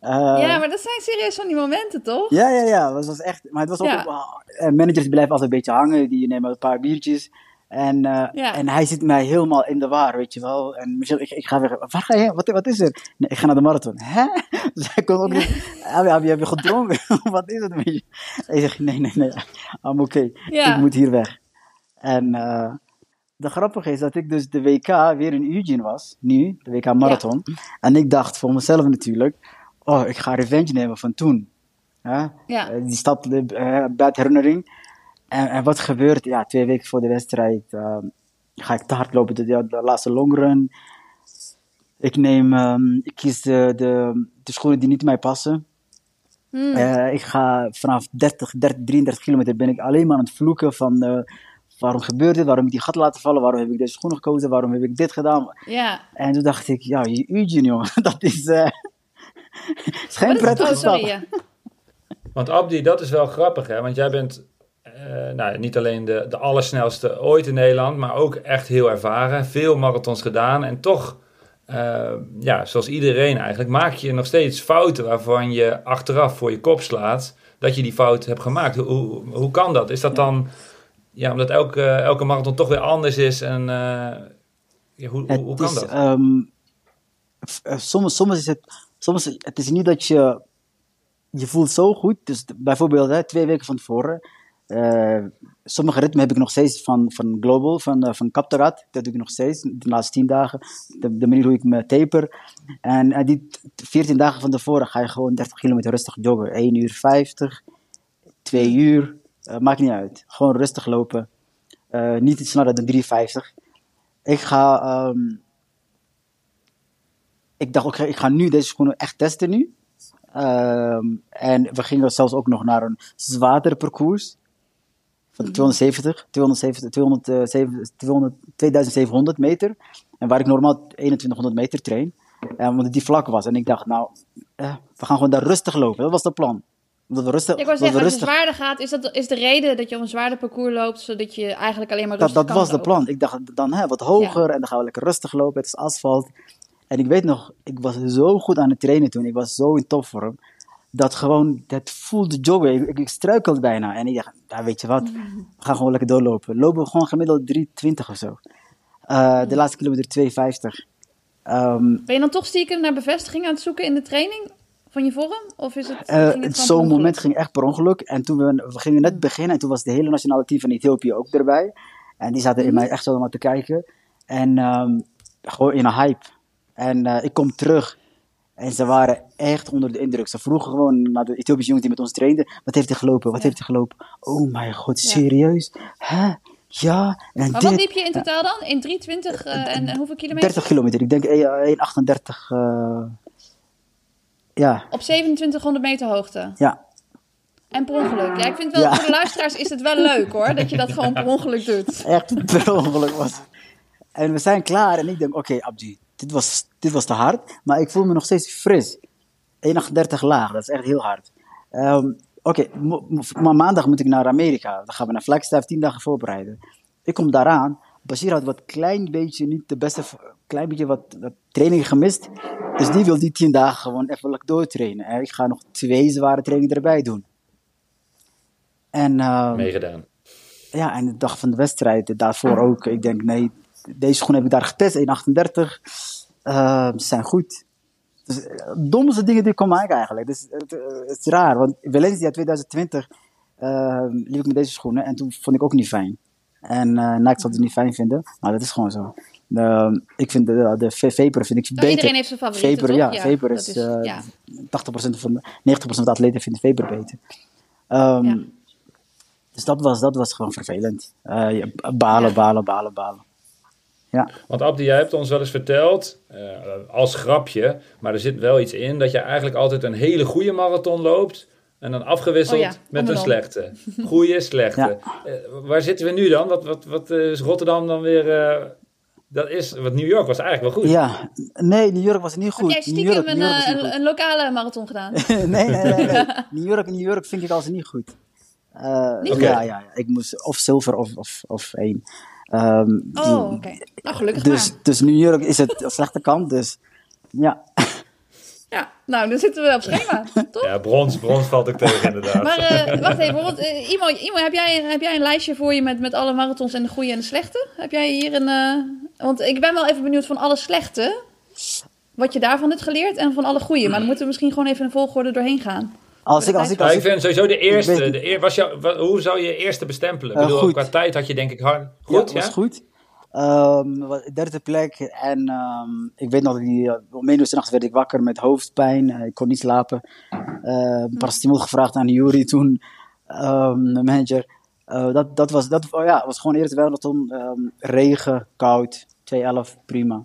Eh, Ja, maar dat zijn serieus van die momenten, toch? ja, ja, ja. Dat was echt, maar het was ook, Ja. eh, managers blijven altijd een beetje hangen, die nemen een paar biertjes. En, eh, Ja. en hij zit mij helemaal in de war, weet je wel. En Michel, ik, ik ga. Waar ga je heen? Wat, wat is er? Nee, ik ga naar de marathon. Hè? [LAUGHS] Dus hij kon ook niet. Heb je, heb je, heb je gedronken? [LAUGHS] wat is het? Hij zegt, nee, nee, nee. I'm oké. Ja. Ik moet hier weg. En eh, de grappige is dat ik dus de WK weer in Eugene was. Nu, de WK marathon. En ik dacht voor mezelf natuurlijk. Oh, ik ga revenge nemen van toen. Eh, die stad, eh, bad herinnering. En, en wat gebeurt? Ja, twee weken voor de wedstrijd eh, ga ik te hard lopen, de, de, laatste longrun. Ik neem, ehm, ik kies de, de, de schoenen die niet mij passen. Hmm. Eh, ik ga vanaf 30, 30, 33 kilometer ben ik alleen maar aan het vloeken van eh, waarom gebeurt dit, waarom heb ik die gat laten vallen, waarom heb ik deze schoenen gekozen, waarom heb ik dit gedaan. Ja. En toen dacht ik, ja, Eugene jongen, [LAUGHS] dat is, eh [LAUGHS] is geen prettige oh, stad. Ja. Want Abdi, dat is wel grappig, hè? Want jij bent eh, nou, niet alleen de, de allersnelste ooit in Nederland, maar ook echt heel ervaren. Veel marathons gedaan. En toch, eh, ja, zoals iedereen eigenlijk, maak je nog steeds fouten waarvan je achteraf voor je kop slaat dat je die fout hebt gemaakt. Hoe, hoe, hoe kan dat? Is dat dan, ja, omdat elke, elke marathon toch weer anders is? En eh, ja, hoe, hoe, kan is, dat? ehm, eh, soms, soms is het, soms, het is niet dat je, je voelt zo goed, dus bijvoorbeeld hè, twee weken van tevoren, Uh, sommige ritmen heb ik nog steeds van, van Global, van, uh, van Kaptarat. Dat doe ik nog steeds, de laatste 10 dagen. De, manier hoe ik me taper. En uh, die 14 dagen van tevoren ga je gewoon 30 kilometer rustig joggen. 1 uur 50, 2 uur, maakt niet uit. Gewoon rustig lopen. niet iets sneller dan 350. Ik ga... Um, ik dacht, okay, ik ga nu deze schoenen echt testen nu. Um, en we gingen zelfs ook nog naar een zwaarder parcours. Van 270, 270 200, 200, 2700 meter. En waar ik normaal 2100 meter train. En omdat die vlak was. En ik dacht, nou, eh, we gaan gewoon daar rustig lopen. Dat was het plan. Omdat we rustig, ik wou zeggen, als je zwaarder gaat, is dat is de reden dat je op een zwaarder parcours loopt, zodat je eigenlijk alleen maar rustig Dat, dat was de plan. Ik dacht, dan hè, wat hoger ja. en dan gaan we lekker rustig lopen. Het is asfalt. En ik weet nog, ik was zo goed aan het trainen toen. Ik was zo in topvorm. Dat gewoon, dat voelde joggen. Ik, ik struikelde bijna. En ik dacht, weet je wat, we gaan gewoon lekker doorlopen. Lopen we gewoon gemiddeld 3,20 of zo. Uh, de laatste kilometer 2,50. Um, ben je dan toch stiekem naar bevestiging aan het zoeken in de training? Van je vorm? Of is het, uh, Zo'n moment ging echt per ongeluk. En toen we, we gingen net beginnen. En toen was de hele nationale team van Ethiopië ook erbij. En die zaten in mij echt allemaal te kijken. En um, gewoon in een hype. En uh, ik kom terug. En ze waren echt onder de indruk. Ze vroegen gewoon naar de Ethiopische jongen die met ons trainde. Wat heeft hij gelopen? Wat ja. heeft hij gelopen? Oh mijn god, serieus? Hè? Ja. En maar dit, wat liep je in totaal dan? In 320 uh, en, en, hoeveel kilometer? 30 kilometer. Ik denk 1,38. Uh, ja. Op 2700 meter hoogte? Ja. En per ongeluk. Ja, ik vind wel, ja. voor de luisteraars is het wel leuk hoor, dat je dat gewoon per ongeluk doet. [LAUGHS] Echt per ongeluk was. En we zijn klaar en ik denk, oké okay, Abdi, dit was, dit was te hard, maar ik voel me nog steeds fris. 31 laag, dat is echt heel hard. Um, Oké, okay, maar maandag moet ik naar Amerika. Dan gaan we naar Flagstaff, 10 dagen voorbereiden. Ik kom daaraan. Bashir had wat klein beetje, niet de beste, klein beetje wat, wat training gemist. Dus die wil die 10 dagen gewoon even doortrainen. En ik ga nog twee zware trainingen erbij doen. En, um, Meegedaan. Ja, en de dag van de wedstrijd, daarvoor ook. Ik denk, nee, deze schoenen heb ik daar getest, 1,38. Uh, ze zijn goed. Dus, uh, domste dingen die ik kon maken eigenlijk. Dus, het, uh, het, is raar, want Valencia 2020 liep ik met deze schoenen en toen vond ik ook niet fijn. En uh, Nike zal het niet fijn vinden, maar dat is gewoon zo. Ik vind de, de Vapor vind ik nou, beter. Iedereen heeft zijn favorieten, Vapor, ja, ja, Vapor is, is ja. 80% van de, 90% van de atleten vinden Vapor beter. Um, ja. Dus dat was, dat was gewoon vervelend. Uh, balen, balen, balen, balen. Ja. Want Abdi, jij hebt ons wel eens verteld, uh, als grapje, maar er zit wel iets in, dat je eigenlijk altijd een hele goede marathon loopt en dan afgewisseld oh ja, met een slechte. Goede, slechte. Ja. Uh, waar zitten we nu dan? Wat, wat, wat is Rotterdam dan weer... Uh, dat is, wat New York was eigenlijk wel goed. Ja, nee, New York was niet goed. Heb jij stiekem York, een, een, een, lokale marathon gedaan? [LAUGHS] nee, nee, nee, nee. [LAUGHS] New, York, New York vind ik als niet goed. Uh, okay. ja, ja, ja, ik moest of zilver of, of, of één. Um, oh, oké. Okay. Nou, gelukkig dus, maar. Dus New York is het [LAUGHS] slechte kant, dus ja. Ja, nou, dan zitten we op schema, [LAUGHS] toch? Ja, brons, brons valt ik tegen, inderdaad. Maar uh, [LAUGHS] wacht even, want, uh, Imo, Imo heb, jij, heb jij een lijstje voor je met, met alle marathons en de goede en de slechte? Heb jij hier een... Uh, want ik ben wel even benieuwd van alle slechte, wat je daarvan hebt geleerd en van alle goede. Maar dan moeten we misschien gewoon even een volgorde doorheen gaan. Als ik, als ik, als ik, vind sowieso de eerste. De eer, was jou, wat, hoe zou je eerste bestempelen? Uh, bedoel, qua tijd had je denk ik hard. Goed, ja? was goed. Um, derde plek. En um, ik weet nog, die, om één uur s'nachts werd ik wakker met hoofdpijn. Uh, ik kon niet slapen. Uh, paracetamol gevraagd aan Jury toen, um, de manager. Uh, dat, dat, was, dat oh ja, was gewoon eerst wel um, regen, koud, 211, prima.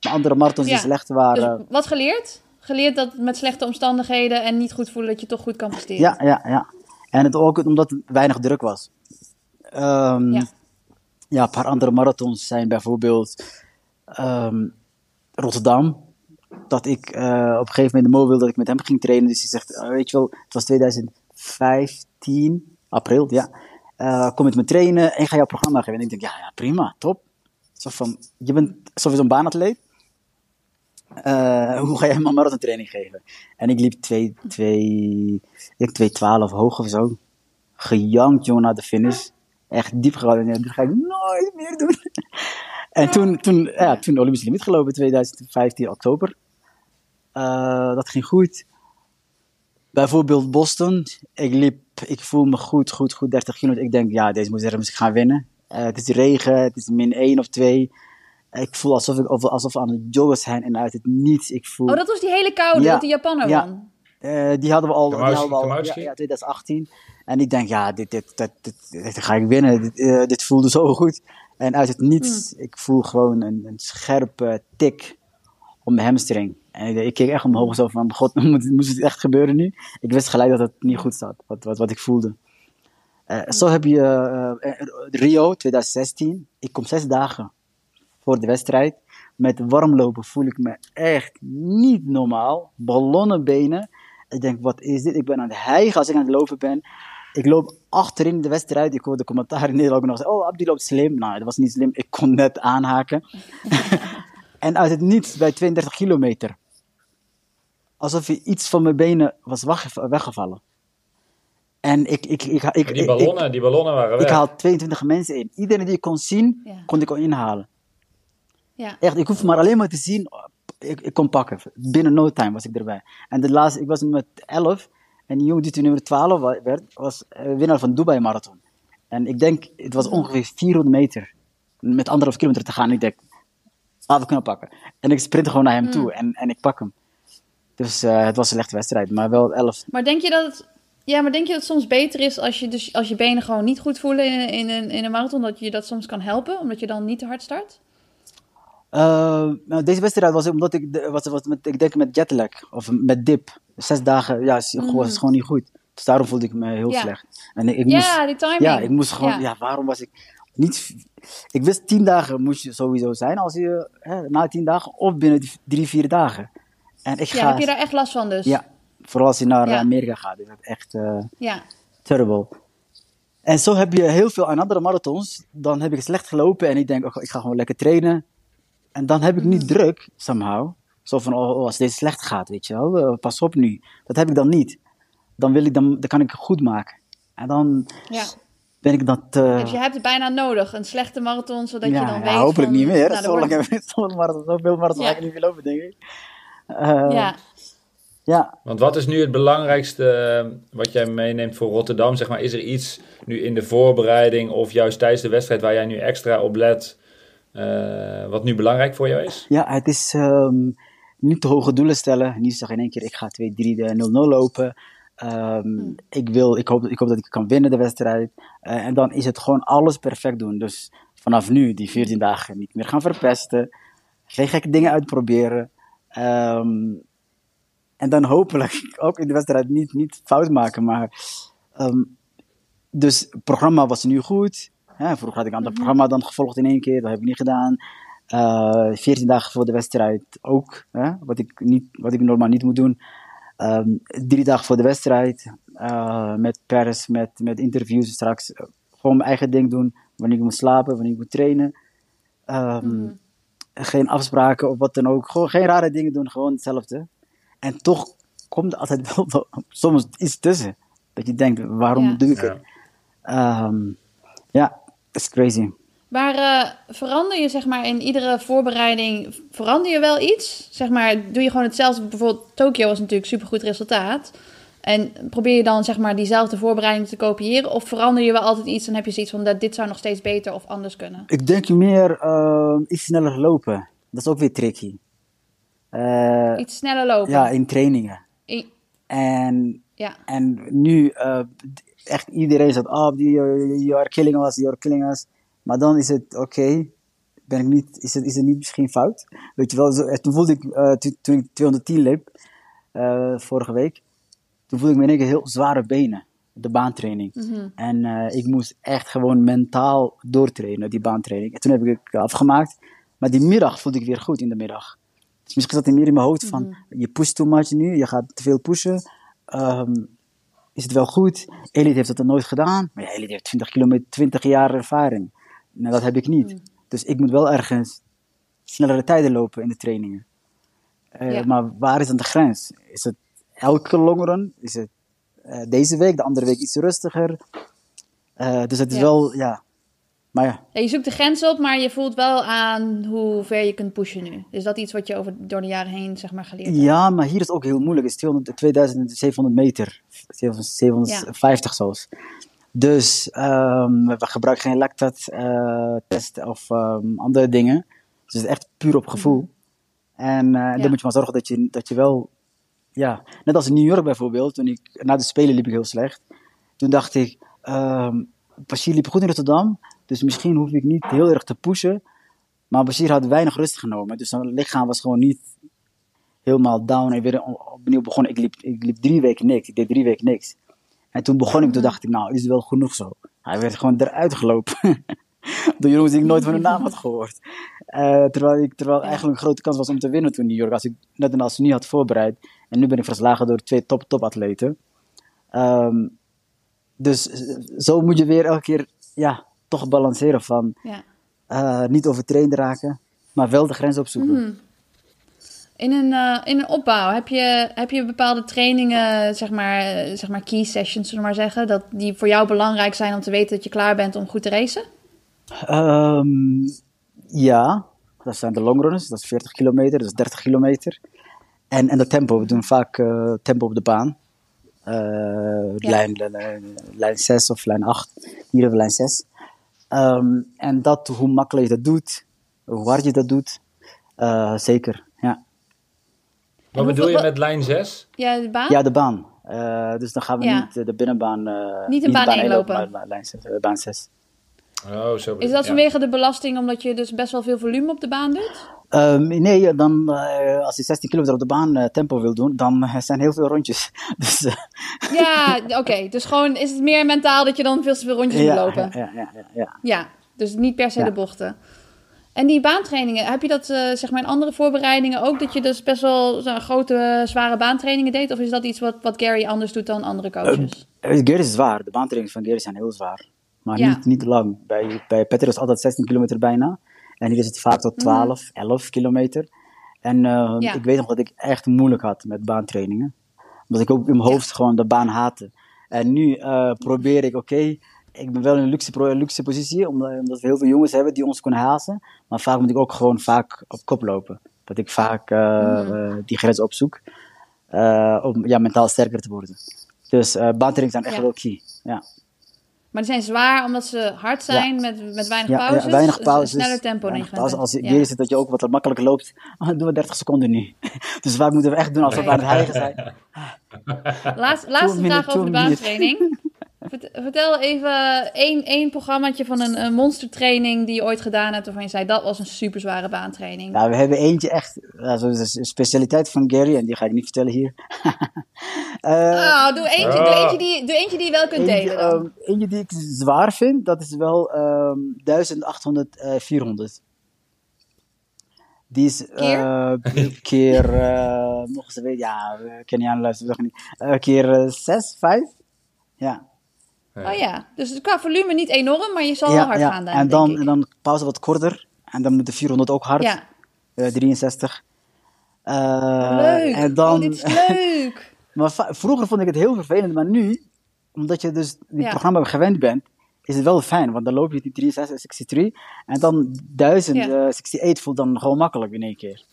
Maar andere marathons ja. die slecht waren. Dus wat geleerd? Geleerd dat met slechte omstandigheden en niet goed voelen dat je toch goed kan presteren. Ja, ja, ja. En het ook omdat het weinig druk was. Um, ja. ja, een paar andere marathons zijn bijvoorbeeld um, Rotterdam. Dat ik uh, op een gegeven moment de Mo wilde dat ik met hem ging trainen. Dus hij zegt, uh, weet je wel, het was 2015, april, ja. Uh, kom met me trainen en ga jouw programma geven. En ik denk, ja, ja prima, top. Zo van, je bent sowieso een baanatleet. Uh, hoe ga jij een marathon training geven? En ik liep 2, 2, ik 212 hoog of zo. Gejankt, jongen, naar de finish. Echt diep gehouden. Dat ga ik nooit meer doen. [LAUGHS] en toen, toen, ja, toen Olympisch Limiet gelopen, 2015 oktober. Uh, dat ging goed. Bijvoorbeeld Boston. Ik liep ik voel me goed, goed, goed 30 kilometer. Ik denk, ja, deze moet ik gaan winnen. Uh, het is regen, het is min 1 of 2. Ik voel alsof, ik, alsof we aan het joggen zijn en uit het niets. Ik voel... Oh, dat was die hele koude, ja, die Japaner ja. won. Uh, die hadden we al, die hadden we al ja, ja, 2018. En ik denk, ja, dit, dit, dit, dit, dit ga ik winnen. Dit, uh, dit, voelde zo goed. En uit het niets, mm. ik voel gewoon een, een scherpe tik op mijn hamstring. En ik, ik keek echt omhoog zo van, god, [LAUGHS] moet, moest het echt gebeuren nu? Ik wist gelijk dat het niet goed zat, wat, wat, wat ik voelde. Uh, zo heb je uh, Rio 2016. Ik kom zes dagen voor de wedstrijd. Met warmlopen voel ik me echt niet normaal. Ballonnenbenen. Ik denk, wat is dit? Ik ben aan het hijgen als ik aan het lopen ben. Ik loop achterin de wedstrijd. Ik hoor de commentaar in Nederland nog zeggen, oh, Abdi loopt slim. Nou, dat was niet slim. Ik kon net aanhaken. [LAUGHS] [LAUGHS] en uit het niets bij 32 kilometer. Alsof je iets van mijn benen was weggevallen. En ik, ik, ik, ik, die, ballonnen, die ballonnen waren weg. Ik haal 22 mensen in. Iedereen die ik kon zien, ja. kon ik al inhalen. Ja. Echt, ik hoef maar alleen maar te zien. Ik, ik kon pakken. Binnen no time was ik erbij. En de laatste, ik was met 11. En die jongen die toen nummer 12 werd, was uh, winnaar van Dubai Marathon. En ik denk, het was ongeveer 400 meter. Met anderhalf kilometer te gaan. En ik denk, laten we kunnen pakken. En ik sprint gewoon naar hem toe. Mm. En, en ik pak hem. Dus uh, het was een slechte wedstrijd. Maar wel 11. Maar denk je dat het ja, maar denk je dat het soms beter is als je, dus, als je benen gewoon niet goed voelen in, in, in, in een marathon, dat je dat soms kan helpen, omdat je dan niet te hard start? Uh, nou, deze wedstrijd was omdat ik, was, was met, ik denk met jetlag of met dip. Zes dagen, ja, was mm. het gewoon niet goed. Dus daarom voelde ik me heel slecht. En ik, ik moest, ja, die timing. Ja, ik moest gewoon, ja. waarom was ik niet... Ik wist tien dagen moest je sowieso zijn als je, hè, na tien dagen of binnen drie, vier dagen. En ik ga, ja, heb je daar echt last van dus? Ja, Vooral als je naar Amerika gaat, is dat echt uh, ja. terrible. En zo heb je heel veel aan andere marathons. Dan heb ik slecht gelopen en ik denk, oh, ik ga gewoon lekker trainen. En dan heb ik niet mhm. druk, somehow. Zo van, oh, oh, als deze slecht gaat, weet je wel, uh, pas op nu. Dat heb ik dan niet. Dan, wil ik, dan, dan kan ik het goed maken. En dan ja. ben ik dat... Uh... Dus je hebt het bijna nodig, een slechte marathon, zodat je dan ja, weet Ja, hopelijk niet meer. Nou, zo lang heb ik zoveel marathon, zoveel marathon ga ik niet meer lopen, denk ik. ja. Ja. Want wat is nu het belangrijkste eh, wat jij meeneemt voor Rotterdam? Zeg maar, is er iets nu in de voorbereiding of juist tijdens de wedstrijd waar jij nu extra op let, uh, wat nu belangrijk voor jou is? Ja, het is um, niet te hoge doelen stellen. Niet zeggen in één keer, ik ga 2, 3, 0, 0 lopen. Um, ik, wil, ik, hoop, ik hoop dat ik kan winnen de wedstrijd. Uh, en dan is het gewoon alles perfect doen. Dus vanaf nu, die 14 dagen, niet meer gaan verpesten. Geen gekke dingen uitproberen. Um, en dan hopelijk [LAUGHS] ook in de wedstrijd niet, niet fout maken. Maar, um, dus het programma was nu goed. Ja, vroeger had ik aan het mhm. programma dan gevolgd in één keer. Dat heb ik niet gedaan. Uh, eh, 14 dagen voor de wedstrijd ook. Hè, wat, ik niet, wat ik normaal niet moet doen. Um, drie dagen voor de wedstrijd. Uh, met pers, met, met interviews straks. gewoon mijn eigen ding doen. Wanneer ik moet slapen, wanneer ik moet trainen. Um, mm. Geen afspraken of wat dan ook. Gewoon geen rare dingen doen. Gewoon hetzelfde. En toch komt er altijd [LAUGHS] wel soms iets tussen. Dat je denkt, waarom doe ik het? Um, ja, is crazy. Maar uh, verander je zeg maar in iedere voorbereiding, verander je wel iets? Zeg maar, doe je gewoon hetzelfde? Bijvoorbeeld Tokio was natuurlijk supergoed resultaat. En probeer je dan zeg maar diezelfde voorbereiding te kopiëren? Of verander je wel altijd iets en heb je zoiets van dat dit zou nog steeds beter of anders kunnen? Ik denk meer uh, iets sneller lopen. Dat is ook weer tricky. Uh, Iets sneller lopen. Ja, in trainingen. En, ja. en nu, uh, echt iedereen zegt, oh, die, you are killing us, you are killing us. Maar dan is het, oké, ben ik niet, is het, is het niet misschien fout? Weet je wel, zo, toen voelde ik, uh, toen ik 210 liep, vorige week, toen voelde ik me in één keer heel zware benen, de baantraining. Mm -hmm. En ik moest echt gewoon mentaal doortrainen, die baantraining. En toen heb ik het afgemaakt, maar die middag voelde ik weer goed in de middag. Dus misschien zat hij meer in mijn hoofd van, mhm. je pusht too much nu, je gaat te veel pushen. Um, is het wel goed? Elite heeft dat nooit gedaan. Maar ja, Elite heeft 20 kilometer, 20 jaar ervaring. Nou, dat heb ik niet. Mhm. Dus ik moet wel ergens snellere tijden lopen in de trainingen. Uh, Maar waar is dan de grens? Is het elke longrun? Is het uh, deze week, de andere week iets rustiger? Uh, dus het is wel, ja, Maar ja, Ja, je zoekt de grens op, maar je voelt wel aan hoe ver je kunt pushen nu. Is dat iets wat je over, door de jaren heen zeg maar, geleerd hebt? ja, maar hier is het ook heel moeilijk. Het is 200 2700 meter, 750 zelfs. Dus ehm, we gebruiken geen lactat-test of ehm, andere dingen. Dus het is echt puur op gevoel. En eh, Ja. dan moet je maar zorgen dat je, dat je wel, ja, net als in New York bijvoorbeeld, toen ik, na de Spelen liep ik heel slecht. Toen dacht ik, ehm Bashir liep goed in Rotterdam, dus misschien hoef ik niet heel erg te pushen. Maar Bashir had weinig rust genomen, dus zijn lichaam was gewoon niet helemaal down en weer opnieuw begonnen. Ik liep, ik liep drie weken niks, ik deed drie weken niks. En toen begon ik, toen dacht ik, nou, is het wel genoeg zo. Hij werd gewoon eruit gelopen. [LAUGHS] Door jongens die ik nooit van hun naam had gehoord. Eh, terwijl ik, terwijl eigenlijk een grote kans was om te winnen toen in New York. Als ik net en als niet had voorbereid. En nu ben ik verslagen door twee top, top atleten. Ehm, dus zo moet je weer elke keer, ja, toch balanceren van Ja. eh, niet overtraind raken, maar wel de grens opzoeken. In een, eh, in een opbouw heb je, heb je bepaalde trainingen, zeg maar, eh, zeg maar key sessions, zullen we maar zeggen, dat die voor jou belangrijk zijn om te weten dat je klaar bent om goed te racen? Ehm, ja, dat zijn de longrunners, dat is 40 kilometer, dat is 30 kilometer. En, en de tempo, we doen vaak eh, tempo op de baan. Ja. lijn, lijn, lijn 6 of lijn 8, hier hebben we lijn 6. Ehm, en dat, hoe makkelijk je dat doet, hoe hard je dat doet, zeker. Wat bedoel je met lijn 6? Ja, de baan? Ja, de baan. Eh, dus dan gaan we Ja. niet de binnenbaan... eh, Niet een baan inlopen. maar- maar lijn 6, eh, baan 6. Oh, zo Is dat vanwege de belasting omdat je dus best wel veel volume op de baan doet? Ehm, nee, dan, eh, als je 16 kilometer op de baan tempo wil doen, dan eh, zijn heel veel rondjes. [LAUGHS] dus, eh, Ja, oké. Dus gewoon is het meer mentaal dat je dan veel te veel rondjes moet ja, lopen? ja, ja, ja, ja. Ja, dus niet per se Ja. de bochten. En die baantrainingen, heb je dat eh, zeg maar in andere voorbereidingen ook? Dat je dus best wel grote, zware baantrainingen deed? Of is dat iets wat, wat Gary anders doet dan andere coaches? Eh, Gary is zwaar, de baantrainings van Gary zijn heel zwaar. Maar Ja. niet, niet lang. Bij, bij Petter is het altijd 16 kilometer bijna. En hier is het vaak tot 12, 11 kilometer. En eh, Mhm. Ja. ik weet nog dat ik echt moeilijk had met baantrainingen. Omdat ik ook in mijn hoofd gewoon de baan haatte. En nu eh, probeer ik, oké, ik ben wel in een luxe, luxe positie, omdat, omdat we heel veel jongens hebben die ons kunnen haasten. Maar vaak moet ik ook gewoon vaak op kop lopen. Dat ik vaak eh, Mhm. die grens opzoek. eh, om ja, mentaal sterker te worden. Dus eh baantrainingen zijn echt Ja. wel key. Ja. Maar die zijn zwaar omdat ze hard zijn met, met weinig Ja, pauzes. ja, weinig dus pauzes. Een sneller tempo weinig. Als je hier zit dat je ook wat makkelijker loopt, [LAUGHS] doen we 30 seconden nu. [LAUGHS] dus vaak moeten we echt doen alsof we aan het hijgen zijn. Laatst, laatste minute, vraag over de baantraining. Vert- Vertel even één, één programmaatje van een, een monstertraining die je ooit gedaan hebt, waarvan je zei dat was een super zware baantraining. Nou, we hebben eentje echt, ja, zo is een specialiteit van Gary, en die ga ik niet vertellen hier. [LAUGHS] Eh, Oh, doe eentje, doe, eentje die, doe eentje die je wel kunt eentje, delen dan. ehm, eentje die ik zwaar vind, dat is wel ehm 1800, eh 400. Die is eh, keer, [LAUGHS] eh, nog eens weten, ja, we kennen je aan luisteren, nog niet. Eh, keer 6, 5? Ja. Oh ja, dus qua volume niet enorm, maar je zal wel hard gaan dan, en, dan, denk ik. en dan pauze wat korter. En dan moet de 400 ook hard. Ja, Eh, 63. Eh, leuk. En dan, Oh, dit is leuk. [LAUGHS] maar vroeger vond ik het heel vervelend, maar nu, omdat je dus die Ja. programma gewend bent, is het wel fijn. Want dan loop je die 63, 63 en dan 1000, Ja. eh, 68 voelt dan gewoon makkelijk in één keer.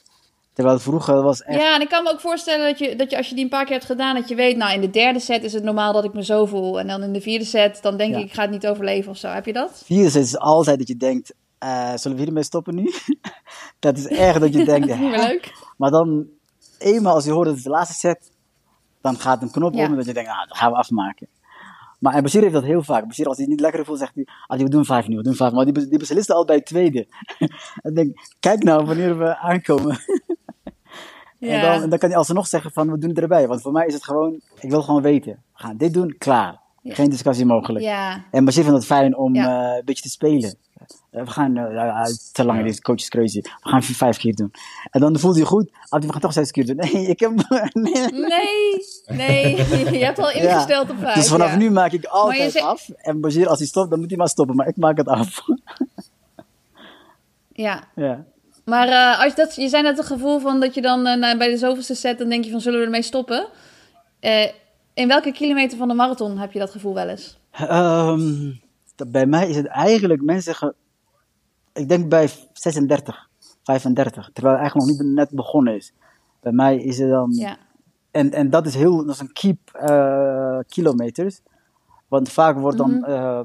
Terwijl het vroeger was echt... Ja, en ik kan me ook voorstellen dat je, dat je als je die een paar keer hebt gedaan, dat je weet, nou in de derde set is het normaal dat ik me zo voel. En dan in de vierde set, dan denk Ja. ik, ik ga het niet overleven of zo. Heb je dat? Vierde is altijd dat je denkt, eh, zullen we hiermee stoppen nu? [LAUGHS] dat is echt dat je [LAUGHS] denkt, Dat is niet meer hè? leuk. Maar dan, eenmaal als je hoort dat het de laatste set, dan gaat een knop Ja. om en dat je denkt, nou, dat gaan we afmaken. Maar en Bashir heeft dat heel vaak. Bashir, als hij het niet lekker voelt, zegt hij, ah, we doen vijf nu, we doen vijf. Maar die, die beslist al bij het tweede. [LAUGHS] en denk, kijk nou wanneer we aankomen. En, Ja. dan, en dan kan hij alsnog zeggen van, we doen het erbij. Want voor mij is het gewoon, ik wil gewoon weten. We gaan dit doen, klaar. Ja. Geen discussie mogelijk. Ja, En Bashir vindt het fijn om Ja. eh, een beetje te spelen. Eh, we gaan, eh, te lang, deze coach is crazy. We gaan vier, vijf keer doen. En dan voelt hij goed. Ah, we gaan toch zes keer doen. [LAUGHS] Nee, ik heb... nee. nee, nee, [LAUGHS] je hebt al ingesteld op vijf. Dus vanaf ja. nu maak ik altijd zegt- af. En Bashir, als hij stopt, dan moet hij maar stoppen. Maar ik maak het af. Ja, ja. Maar eh, als dat, je zei net het gevoel van dat je dan eh, bij de zoveelste set, dan denk je van zullen we ermee stoppen? Eh, in welke kilometer van de marathon heb je dat gevoel wel eens? Ehm, bij mij is het eigenlijk, mensen zeggen, ik denk bij 36, 35, terwijl het eigenlijk nog niet net begonnen is. Bij mij is het dan, Ja. en, en dat is heel, dat is een keep kilometers. Want vaak wordt dan Mhm.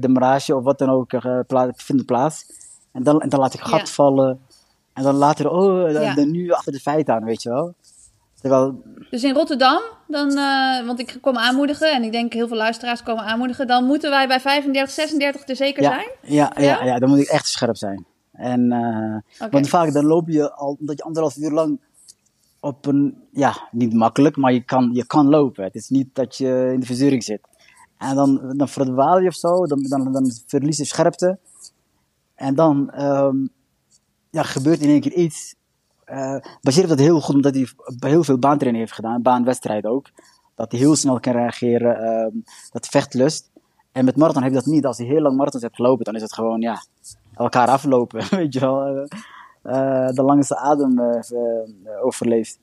de mirage of wat dan ook eh, pla- vindt plaats. En dan, en dan laat ik gat Ja. vallen. En dan later, oh, dan, Ja. dan nu achter de feiten aan, weet je wel. Terwijl, Dus in Rotterdam, dan, eh, want ik kom aanmoedigen en ik denk heel veel luisteraars komen aanmoedigen, dan moeten wij bij 35, 36 er zeker ja, zijn? ja, ja, Ja? ja, dan moet ik echt scherp zijn. En, eh. Want vaak dan loop je al, omdat je anderhalf uur lang op een, ja, niet makkelijk, maar je kan, je kan lopen. Het is niet dat je in de verzuring zit. En dan, dan verdwaal je of zo, dan, dan, dan verlies je scherpte. En dan ehm, ja, gebeurt in één keer iets. Eh Bashir heeft dat heel goed, omdat hij heel veel baantraining heeft gedaan, baanwedstrijd ook. Dat hij heel snel kan reageren, ehm, dat vechtlust. En met marathon je dat niet. Als hij heel lang marathons hebt gelopen, dan is het gewoon, ja, elkaar aflopen, [LAUGHS] weet je wel. Eh, eh, de langste adem eh, eh, overleeft.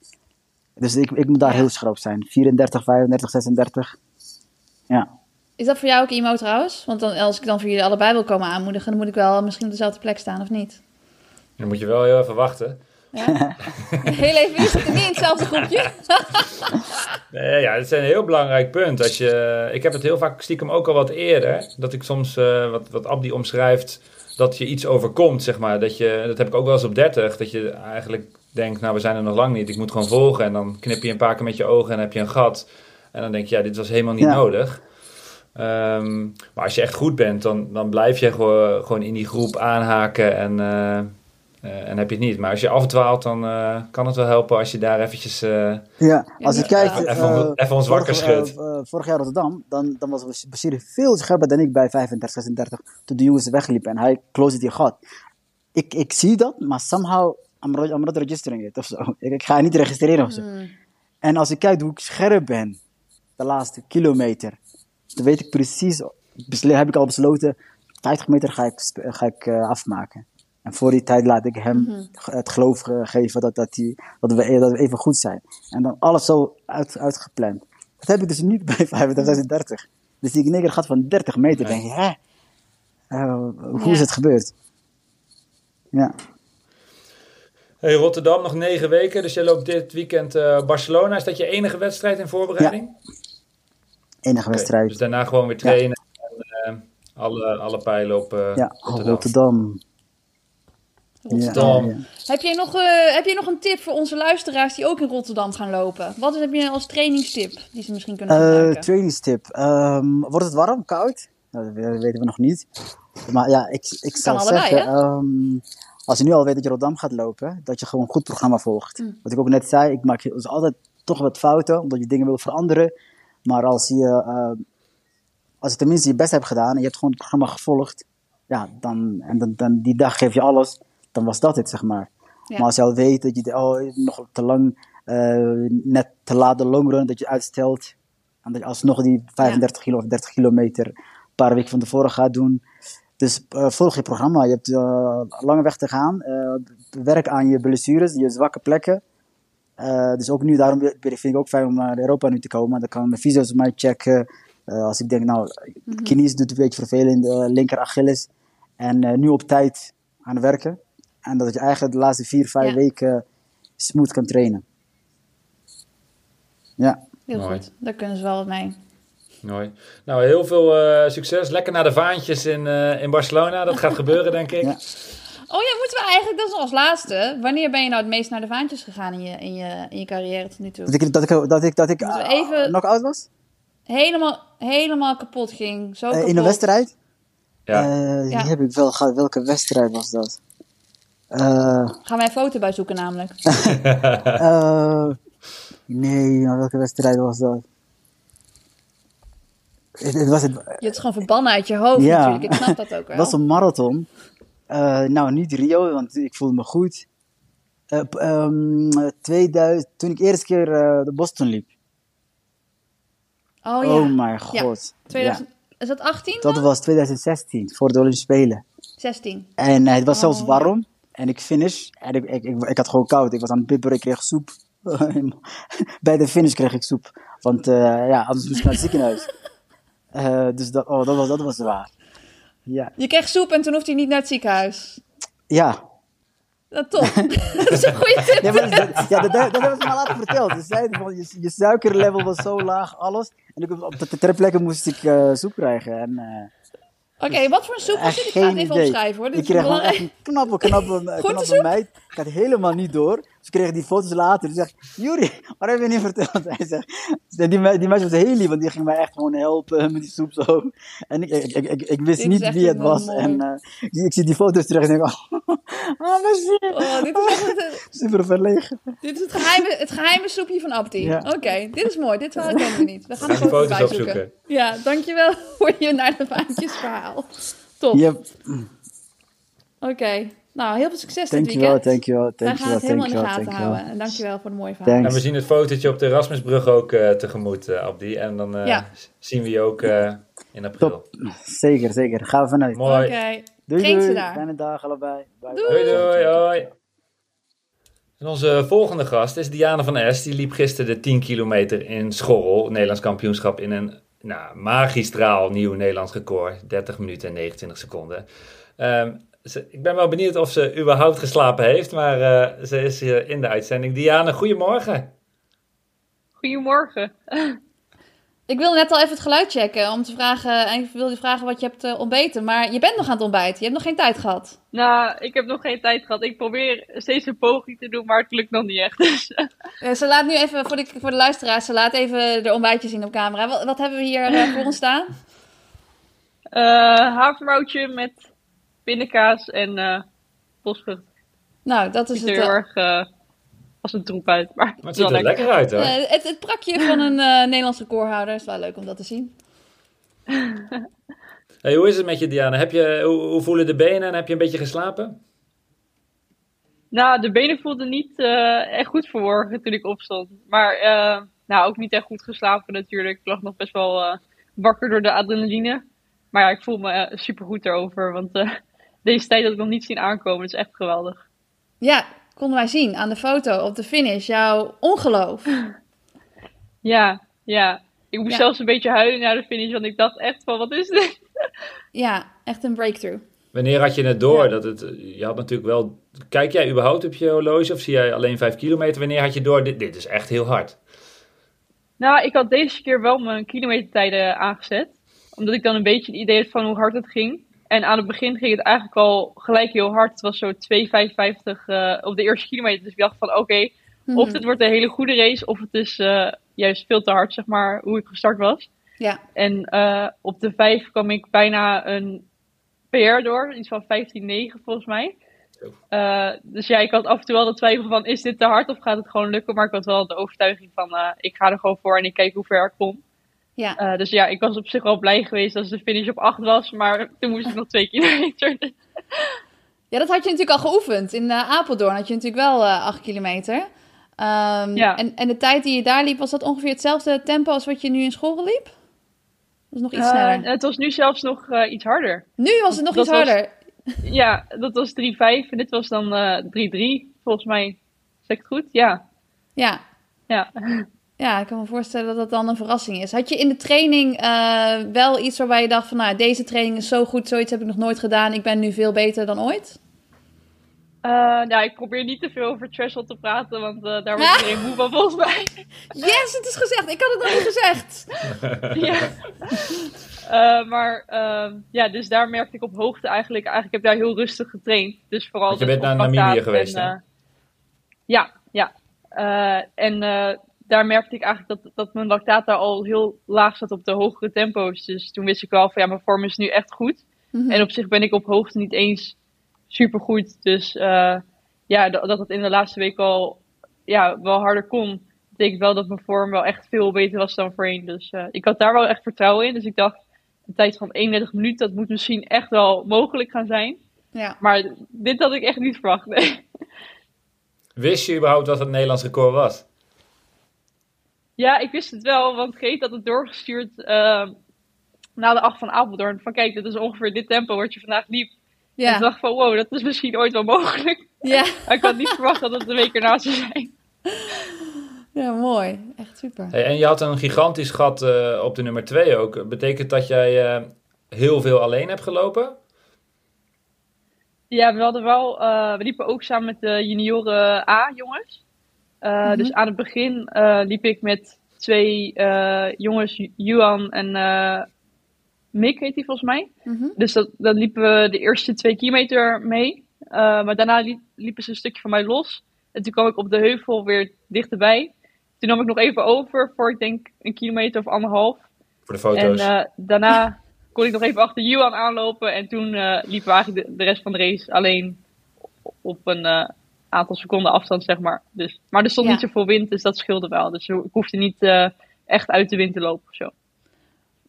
Dus ik, ik moet daar heel schrap zijn. 34, 35, 36. Ja. Is dat voor jou ook IMO trouwens? Want dan, als ik dan voor jullie allebei wil komen aanmoedigen, dan moet ik wel misschien op dezelfde plek staan, of niet? Dan moet je wel heel even wachten. Ja? [LAUGHS] Heel even, zitten niet in hetzelfde groepje. [LAUGHS] Nee, ja, dat is een heel belangrijk punt. Als je, ik heb het heel vaak stiekem ook al wat eerder. Dat ik soms, eh, wat, wat Abdi omschrijft, dat je iets overkomt, zeg maar. Dat, je, dat heb ik ook wel eens op 30. Dat je eigenlijk denkt, nou, we zijn er nog lang niet. Ik moet gewoon volgen. En dan knip je een paar keer met je ogen en heb je een gat. En dan denk je, ja, dit was helemaal niet Ja. nodig. Ehm, maar als je echt goed bent, dan, dan blijf je gewoon, gewoon in die groep aanhaken en, eh, eh, en heb je het niet. Maar als je afdwaalt, dan eh, kan het wel helpen als je daar eventjes eh, Ja, als je kijkt... even- even, eh, even ons wakker vorig, schudt. vorig jaar Rotterdam, dan, dan was Bashir veel scherper dan ik bij 35, 36. Toen de jongens wegliepen en hij closed die gat. Ik, ik zie dat, maar somehow I'm, I'm not registering it of zo. [LAUGHS] Ik, ik ga niet registreren of zo. Hmm. En als ik kijk hoe ik scherp ben, de laatste kilometer, dan weet ik precies, heb ik al besloten, 50 meter ga ik, ga ik eh, afmaken. En voor die tijd laat ik hem ge- het geloof ge- geven dat, dat, die, dat, we, dat we even goed zijn. En dan alles zo uit, uitgepland. Dat heb ik dus niet [LAUGHS] bij 35, 36. Dus die nigger gaat van 30 meter. Nee. denk je, hè? Eh, hoe Ja. is het gebeurd? Ja. Hey, Rotterdam nog negen weken, dus je loopt dit weekend eh, Barcelona. Is dat je enige wedstrijd in voorbereiding? Enige wedstrijd. Dus daarna gewoon weer trainen en eh, alle, alle pijlen op eh, ja, Rotterdam. Rotterdam. Rotterdam. Ja, ja. Heb, jij nog, eh, heb je nog een tip voor onze luisteraars die ook in Rotterdam gaan lopen? Wat heb je als trainingstip die ze misschien kunnen Eh, gebruiken? trainingstip. Ehm, wordt het warm, koud? Nou, dat we- weten we nog niet. Maar ja, ik, ik zou allebei, zeggen, ehm, als je nu al weet dat je Rotterdam gaat lopen, dat je gewoon een goed programma volgt. Mm. Wat ik ook net zei, ik maak dus altijd toch wat fouten, omdat je dingen wil veranderen. Maar als je, ehm, als je tenminste je best hebt gedaan en je hebt gewoon het programma gevolgd, ja, dan, en dan, dan die dag geef je alles, dan was dat het, zeg maar. Ja. Maar als je al weet dat je oh, nog te lang, eh, net te laat de longrun, dat je uitstelt, en dat je alsnog die 35 kilo of 30 kilometer een paar weken van tevoren gaat doen. Dus eh, volg je programma. Je hebt eh, lange weg te gaan. Werk aan je blessures, je zwakke plekken. Dus ook nu, daarom vind ik ook fijn om naar Europa nu te komen. Dan kan mijn fysio's mij checken. Als ik denk, nou, kines doet een beetje vervelend, linker Achilles. En nu op tijd aan het werken. En dat je eigenlijk de laatste vier, vijf Ja. weken smooth kan trainen. Ja. Heel Mooi. goed, daar kunnen ze wel wat mee. Mooi. Nou, heel veel eh, succes. Lekker naar de vaantjes in, eh, in Barcelona. Dat gaat [LAUGHS] gebeuren, denk ik. Ja. Oh ja, moeten we eigenlijk, dat is nog als laatste. Wanneer ben je nou het meest naar de vaantjes gegaan in je, in je, in je carrière tot nu toe? Dat ik, dat ik, dat ik, dat ah, even- knock-out was? Helemaal, helemaal kapot ging. Zo Eh, kapot. in een wedstrijd? Ja. Eh, Ja. Die heb ik wel gehad. Welke wedstrijd was dat? Eh, Gaan wij een foto bij zoeken namelijk. [LAUGHS] eh, nee, maar welke wedstrijd was dat? Het, het was, het, Je hebt gewoon verbannen uit je hoofd Ja. natuurlijk. Ik snap dat ook [LAUGHS] wel. het was een marathon. Eh, nou, niet Rio, want ik voelde me goed. Eh, p- ehm, 2000, toen ik eerste keer de Boston liep. Oh ja. Oh mijn god. 2000, Is dat 18? Ja, dat was 2016, voor de Olympische Spelen. 16. En het was Oh, zelfs ja. warm. En ik finish. En ik, ik, ik, ik had gewoon koud. Ik was aan het bibberen. Ik kreeg soep. [LAUGHS] Bij de finish kreeg ik soep. Want eh, ja, anders moest ik naar het ziekenhuis. [LAUGHS] Eh, dus dat, oh, dat, was, dat was zwaar. Ja. Je kreeg soep en toen hoefde je niet naar het ziekenhuis. Ja. Dat top. [LAUGHS] dat is een goede tip. Dat, ja, dat, dat hebben ze me later verteld. Ze zeiden van, je, je suikerlevel was zo laag, alles. En ik, op de ter plekke moest ik eh, soep krijgen. En, Oké, wat voor een soep was dit? Ik ga het even idee. opschrijven hoor. Dit Ik is kreeg echt een knappe, knappe, knappe meid. Ik had helemaal niet door. Ze kregen die foto's later. Ze zegt, Juri, wat heb je niet verteld? [LAUGHS] Hij zegt, die, die meisje was heel lief, want die ging mij echt gewoon helpen [LAUGHS] met die soep zo. En ik, ik, ik, ik, ik wist niet wie het was. mooi. En eh, ik, zie- ik zie die foto's terug en denk, oh, [LAUGHS] oh merci. Oh, dit, is echt Super verlegen. dit is het geheime, het geheime soepje van Abdi. Ja. Oké, dit is mooi. Dit verhaal kennen we niet. We gaan die foto's foto's zoeken. Ja, dankjewel voor je naar de vaantjes verhaal. Top. Yep. Oké. Nou, heel veel succes dit Dankjewel, weekend. dankjewel, Wij gaan dankjewel, het helemaal in de dankjewel, gaten dankjewel. houden. En dankjewel voor de mooie verhaal. Thanks. En we zien het fotootje op de Erasmusbrug ook eh, tegemoet, eh, Abdi. En dan eh, Ja. zien we je ook eh, in april. Top. Zeker, zeker. Gaan we vanuit. Mooi. Oké. Doei, Geen doei. daar. Fijne dag allebei. Bye, Doei. bye. Doei, doei, hoi. En onze volgende gast is Diana van S. Die liep gisteren de 10 kilometer in Schorrel, Nederlands kampioenschap, in een nou, magistraal nieuw Nederlands record. 30 minuten en 29 seconden. Ehm, ze- ik ben wel benieuwd of ze überhaupt geslapen heeft, maar eh, ze is hier in de uitzending. Diana, goedemorgen. Goedemorgen. Ik wilde net al even het geluid checken om te vragen, en ik wilde je vragen wat je hebt eh, ontbeten. Maar je bent nog aan het ontbijten. Je hebt nog geen tijd gehad. Nou, ik heb nog geen tijd gehad. Ik probeer steeds een poging te doen, maar het lukt nog niet echt. Dus, Eh, ze laat nu even, voor de, voor de luisteraars, ze laat even de ontbijtje zien op camera. Wat, wat hebben we hier voor ons staan? eh havermoutje met pindakaas en eh bosvrucht. Nou, dat is Ziet het. er heel eh, erg eh, als een troep uit, maar, Maar het ziet er lekker uit hoor. eh, het, het prakje van een eh Nederlands recordhouder. is wel leuk om dat te zien. [LAUGHS] Hey, hoe is het met je, Diana? Heb je, hoe, hoe voelen de benen en heb je een beetje geslapen? Nou, de benen voelden niet eh, echt goed vanmorgen toen ik opstond. Maar eh, nou, ook niet echt goed geslapen natuurlijk. Ik lag nog best wel eh, wakker door de adrenaline. Maar ja, ik voel me super supergoed erover. Want eh, deze tijd had ik nog niet zien aankomen. Dat is echt geweldig. Ja, konden wij zien aan de foto op de finish. Jouw ongeloof. [LAUGHS] Ja, ja. Ik moest Ja. zelfs een beetje huilen na de finish. Want ik dacht echt van, wat is dit? [LAUGHS] Ja, echt een breakthrough. Wanneer had je het door? Ja. Dat het, je had natuurlijk wel. Kijk jij überhaupt op je horloge of zie jij alleen 5 kilometer? Wanneer had je door? Dit, dit is echt heel hard. Nou, ik had deze keer wel mijn kilometertijden aangezet. Omdat ik dan een beetje een idee had van hoe hard het ging. En aan het begin ging het eigenlijk al gelijk heel hard. Het was zo 2,55 eh op de eerste kilometer. Dus ik dacht van oké, Mhm. of dit wordt een hele goede race. Of het is eh, juist veel te hard, zeg maar, hoe ik gestart was. Ja, En eh, op de 5 kwam ik bijna een PR door. Iets van 15,9 volgens mij. Zo. Eh, dus ja, ik had af en toe wel de twijfel van, is dit te hard of gaat het gewoon lukken? Maar ik had wel de overtuiging van, eh, ik ga er gewoon voor en ik kijk hoe ver ik kom. Ja. Eh, dus ja, ik was op zich wel blij geweest als de finish op 8 was, maar toen moest ik nog 2 [LAUGHS] kilometer. ja, dat had je natuurlijk al geoefend. In eh, Apeldoorn had je natuurlijk wel eh 8 kilometer. Ehm, Ja. en, en de tijd die je daar liep, was dat ongeveer hetzelfde tempo als wat je nu in school liep? Is nog iets Eh, sneller. het was nu zelfs nog eh, iets harder. Nu was het nog dat iets was- harder. Ja, dat was 3-5 en dit was dan eh 3-3 volgens mij. Zeg ik het goed? Ja. Ja. Ja. Ja, ik kan me voorstellen dat dat dan een verrassing is. Had je in de training eh, wel iets waarbij je dacht van... nou, deze training is zo goed, zoiets heb ik nog nooit gedaan. Ik ben nu veel beter dan ooit? Eh, nou, ik probeer niet te veel over threshold te praten, want eh, daar wordt iedereen [LAUGHS] moe van volgens mij. Yes, het is gezegd. Ik had het nog niet gezegd. [LAUGHS] ja. Eh, maar ehm, ja, dus daar merkte ik op hoogte eigenlijk, eigenlijk heb ik daar heel rustig getraind. Dus vooral Want je bent naar Namibië geweest, en, hè? ja, ja. Eh, en eh, daar merkte ik eigenlijk dat, dat mijn lactaat daar al heel laag zat op de hogere tempo's. Dus toen wist ik wel van ja, mijn vorm is nu echt goed. Mhm. En op zich ben ik op hoogte niet eens super goed. Dus eh, ja, dat, dat het in de laatste week al ja, wel harder kon, betekent wel dat mijn vorm wel echt veel beter was dan voorheen. Dus eh, ik had daar wel echt vertrouwen in. Dus ik dacht, een tijd van 31 minuten, dat moet misschien echt wel mogelijk gaan zijn. Ja. Maar dit had ik echt niet verwacht. Nee. Wist je überhaupt wat het Nederlands record was? Ja, ik wist het wel, want Geet had het doorgestuurd eh, na de 8 van Apeldoorn. Van kijk, dit is ongeveer dit tempo wat je vandaag liep. En ik dacht van wow, dat is misschien ooit wel mogelijk. Ja. [LAUGHS] Maar ik had niet verwacht dat het de week erna zou zijn. ja, mooi. Echt super. Hey, en je had een gigantisch gat eh, op de nummer 2 ook. Betekent dat jij eh, heel veel alleen hebt gelopen? Ja, we hadden wel, uh, we liepen ook samen met de junioren A-jongens. Uh, mm -hmm. Dus aan het begin uh, liep ik met twee jongens, Juan en Mick heet die volgens mij. Mm -hmm. Dus dat, dan liepen we de eerste twee kilometer mee. maar daarna liep, liepen ze een stukje van mij los. En toen kwam ik op de heuvel weer dichterbij. Toen nam ik nog even over voor ik denk een kilometer of anderhalf. Voor de foto's. En daarna [LAUGHS] kon ik nog even achter Juan aanlopen. En toen uh, liepen we eigenlijk de, de, rest van de race alleen op een uh, aantal seconden afstand, zeg maar. Dus, maar er stond ja. niet zoveel wind, dus dat scheelde wel. Dus ik hoefde niet uh, echt uit de wind te lopen of zo.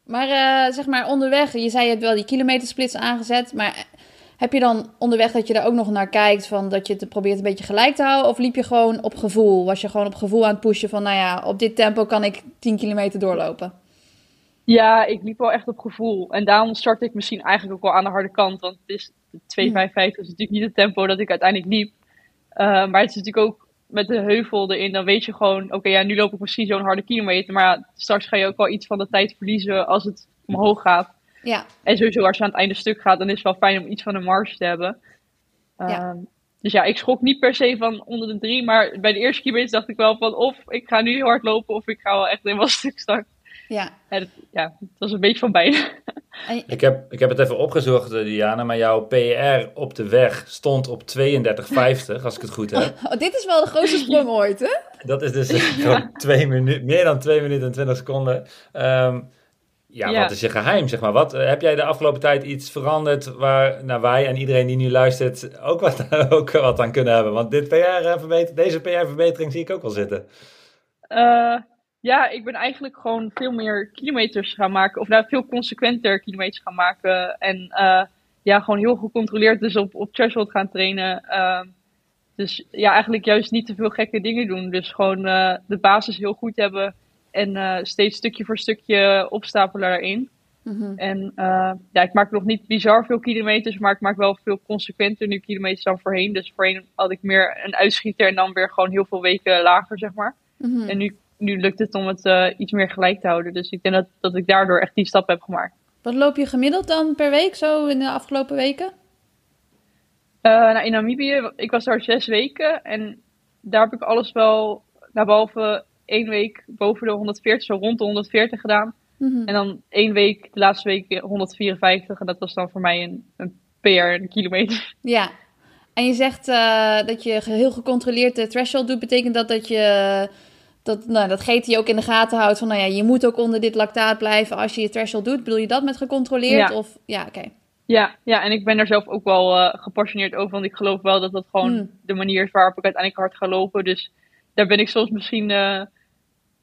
Maar zeg maar onderweg, je zei je hebt wel die kilometersplits aangezet, maar heb je dan onderweg dat je daar ook nog naar kijkt, van dat je het probeert een beetje gelijk te houden? Of liep je gewoon op gevoel? Was je gewoon op gevoel aan het pushen van, nou ja, op dit tempo kan ik 10 kilometer doorlopen? Ja, ik liep wel echt op gevoel. En daarom start ik misschien eigenlijk ook wel aan de harde kant. Want het is 2,55 is natuurlijk niet het tempo dat ik uiteindelijk liep. Uh, maar het is natuurlijk ook met de heuvel erin. Dan weet je gewoon, oké, okay, ja, nu loop ik misschien zo'n harde kilometer. Maar ja, straks ga je ook wel iets van de tijd verliezen als het omhoog gaat. Ja. En sowieso als je aan het einde stuk gaat, dan is het wel fijn om iets van een marge te hebben. Ja. Uh, dus ja, ik schrok niet per se van onder de drie. Maar bij de eerste kilometer dacht ik wel van of ik ga nu hard lopen of ik ga wel echt helemaal [LAUGHS] stuk starten. Ja. Ja, dat, ja, het was een beetje van beide. Ik heb, ik heb het even opgezocht, Diana, maar jouw PR op de weg stond op 32,50, als ik het goed heb. [LAUGHS] Oh, dit is wel de grootste sprong ooit, hè? Dat is dus [LAUGHS] twee minuten, meer dan 2 minuten en 20 seconden. Um, ja, ja, wat is je geheim, zeg maar? Wat, heb jij de afgelopen tijd iets veranderd waar nou, wij en iedereen die nu luistert ook wat, [LAUGHS] ook wat aan kunnen hebben? Want dit PR deze PR-verbetering zie ik ook wel zitten. Uh, ja, ik ben eigenlijk gewoon veel meer kilometers gaan maken. Of nou, veel consequenter kilometers gaan maken. En uh, ja, gewoon heel gecontroleerd dus op, op threshold gaan trainen. Uh, dus ja, eigenlijk juist niet te veel gekke dingen doen. Dus gewoon uh, de basis heel goed hebben. En steeds stukje voor stukje opstapelen daarin. Mm -hmm. En ja, ik maak nog niet bizar veel kilometers. Maar ik maak wel veel consequenter nu kilometers dan voorheen. Dus voorheen had ik meer een uitschieter en dan weer gewoon heel veel weken lager, zeg maar. Mm -hmm. En nu nu lukt het om het uh, iets meer gelijk te houden. Dus ik denk dat, dat ik daardoor echt die stap heb gemaakt. Wat loop je gemiddeld dan per week zo in de afgelopen weken? Uh, nou, in Namibië, ik was daar zes weken en daar heb ik alles wel, nou, behalve één week boven de 140, zo rond de 140 gedaan. Mm -hmm. En dan één week, de laatste week 154 en dat was dan voor mij een, een PR, een kilometer. Ja, en je zegt uh, dat je heel gecontroleerd de threshold doet. Betekent dat dat je dat, nou, dat GT ook in de gaten houdt van, nou ja, je moet ook onder dit lactaat blijven als je je threshold doet. Bedoel je dat met gecontroleerd? Ja. Of, ja, oké. Okay. Ja, ja, en ik ben daar zelf ook wel uh, gepassioneerd over, want ik geloof wel dat dat gewoon Hmm. de manier is waarop ik uiteindelijk hard ga lopen. Dus daar ben ik soms misschien uh,